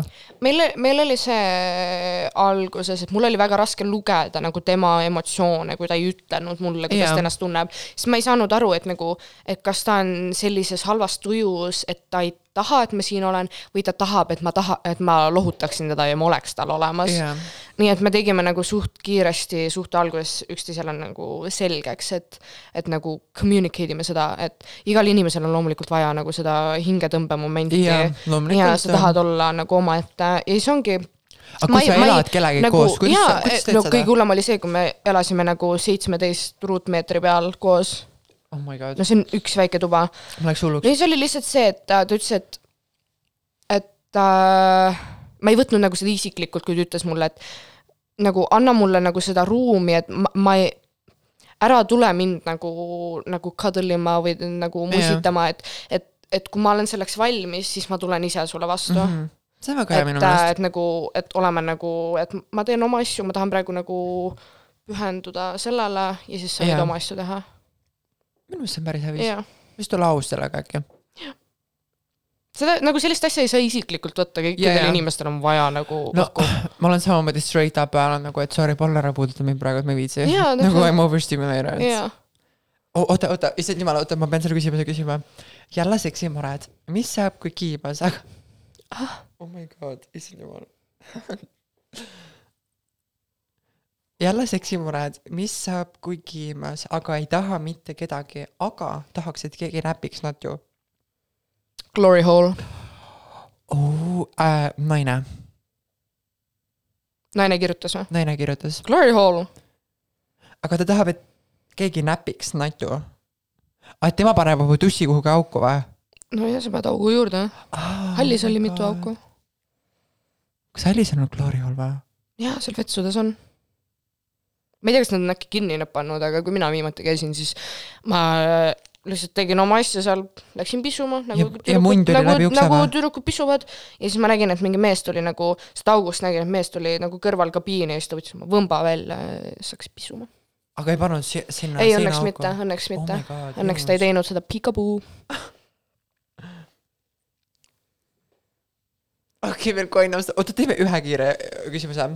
meil, meil oli see alguses, et mul oli väga raske lugeda nagu tema emotsioone, kui ta ei ütelnud mulle, kuidas Jaa. ta ennast tunneb. siis ma ei saanud aru, et nagu, et kas ta on sellises halvas tujus, et ta ei taha, et ma siin olen või ta tahab, et ma taha, et ma lohutaksin teda ja ma oleks tal olemas Jaa. nii et me tegime nagu suht kiiresti suhte alguses üksteisele nagu selgeks, et, et nagu communicate ime seda, et igal inimesel on loomulikult vaja nagu seda hingetõmbemomenti loomulikult, ja sa tahad olla nagu omaette ja siis ongi aga kui sa elad kellegagi koos, kuidas sa, kuidas sa teed no seda kõige? hullem oli see, kui me elasime nagu seitsmeteist ruutmeetri peal koos, oh my god no, see on üks väike tuba ma läks hulluks ja. siis oli lihtsalt see, et ta, ta ütles, et, et äh, ma ei võtnud nagu seda isiklikult, kui ta ütles mulle, et nagu anna mulle nagu seda ruumi, et ma, ma ei, ära tule mind nagu, nagu cuddle ima või nagu musitama, et, et, et kui ma olen selleks valmis, siis ma tulen ise sulle vastu mm. -hmm see on väga hea minu et, meelest. et nagu, et oleme nagu, et ma teen oma asju, ma tahan praegu nagu pühenduda sellele ja siis sa võid oma asju teha. Minu meelest see on päris hea viis. just olla aus sellega äkki. seda nagu sellist asja ei saa isiklikult võtta, kõikidel inimestel on vaja nagu no ma olen samamoodi straight up öelnud nagu, et sorry, palun ära puuduta mind praegu, et ma ei viitsi. Nagu. I m overstimulated. oota, oota, issand jumal, oota, ma pean selle küsimuse küsima. jälle seksimured, mis saab, kui kiibas, aga Ah. oh my god, issand jumal. jälle seksimured, mis saab, kui kiibas, aga ei taha mitte kedagi, aga tahaks, et keegi näpiks natju glory hole, oh,. Äh, naine, naine kirjutas või? naine kirjutas, Glory hole, aga ta tahab, et keegi näpiks natju. et tema paneb oma tussi kuhugi auku või? no ja sa pead augu juurde, hallis oli mitu auku. kas hallis on glory hall või? jaa, seal vetsudes on. Ma ei tea, kas nad on äkki kinni need pannud, aga kui mina viimati käisin, siis ma lihtsalt tegin oma asja seal, läksin pisuma nagu oli nagu, nagu tüdrukud pisuvad ja siis ma nägin, et mingi mees tuli nagu, seda august nägin, et mees tuli nagu kõrval kabiini ja siis ta võttis oma võmba välja ja siis hakkas pisuma. aga ei pannud si sinna ei, õnneks mitte, õnneks Oh mitte God,. õnneks ta ei teinud seda pikapuu. okei, veel kolm, oota, teeme ühe kiire küsimuse.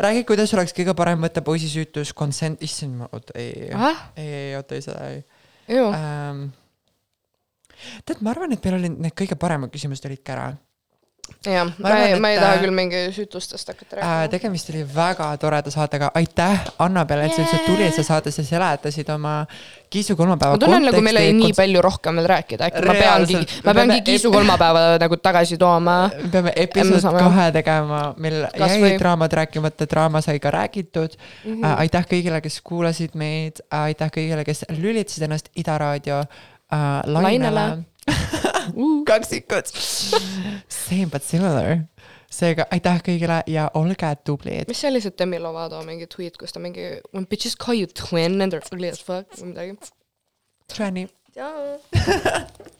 räägi, kuidas oleks kõige parem võtta poisi süütus consent, issand, oota, ei, ei, ei, oota, ei seda ei ähm,. tead, ma arvan, et meil olid need kõige paremad küsimused olid ka ära jah, ma ei, ma ei taha äh, küll mingi süütustest hakata äh,. rääkima. tegemist oli väga toreda saatega, aitäh, Annabel, et sa üldse tulid, sa saatesse seletasid oma Kiisu kolmapäeva ma tunnen nagu meil oli nii palju rohkem veel rääkida, äkki ma peangi ma peangi Kiisu kolmapäeva nagu tagasi tooma. me peame episood kahe tegema, meil Kas jäi või- draamad rääkimata, draama sai ka räägitud mm. -hmm. aitäh kõigile, kes kuulasid meid, aitäh kõigile, kes lülitasid ennast Ida raadio äh, lainele Lainele. kaksikud. Same but similar. seega aitäh kõigile ja olge tublid. mis see oli see Demi Lovato mingi tweet, kus ta mingi when bitches call you twin and they're ugly as fuck või midagi. Tranny. jaa.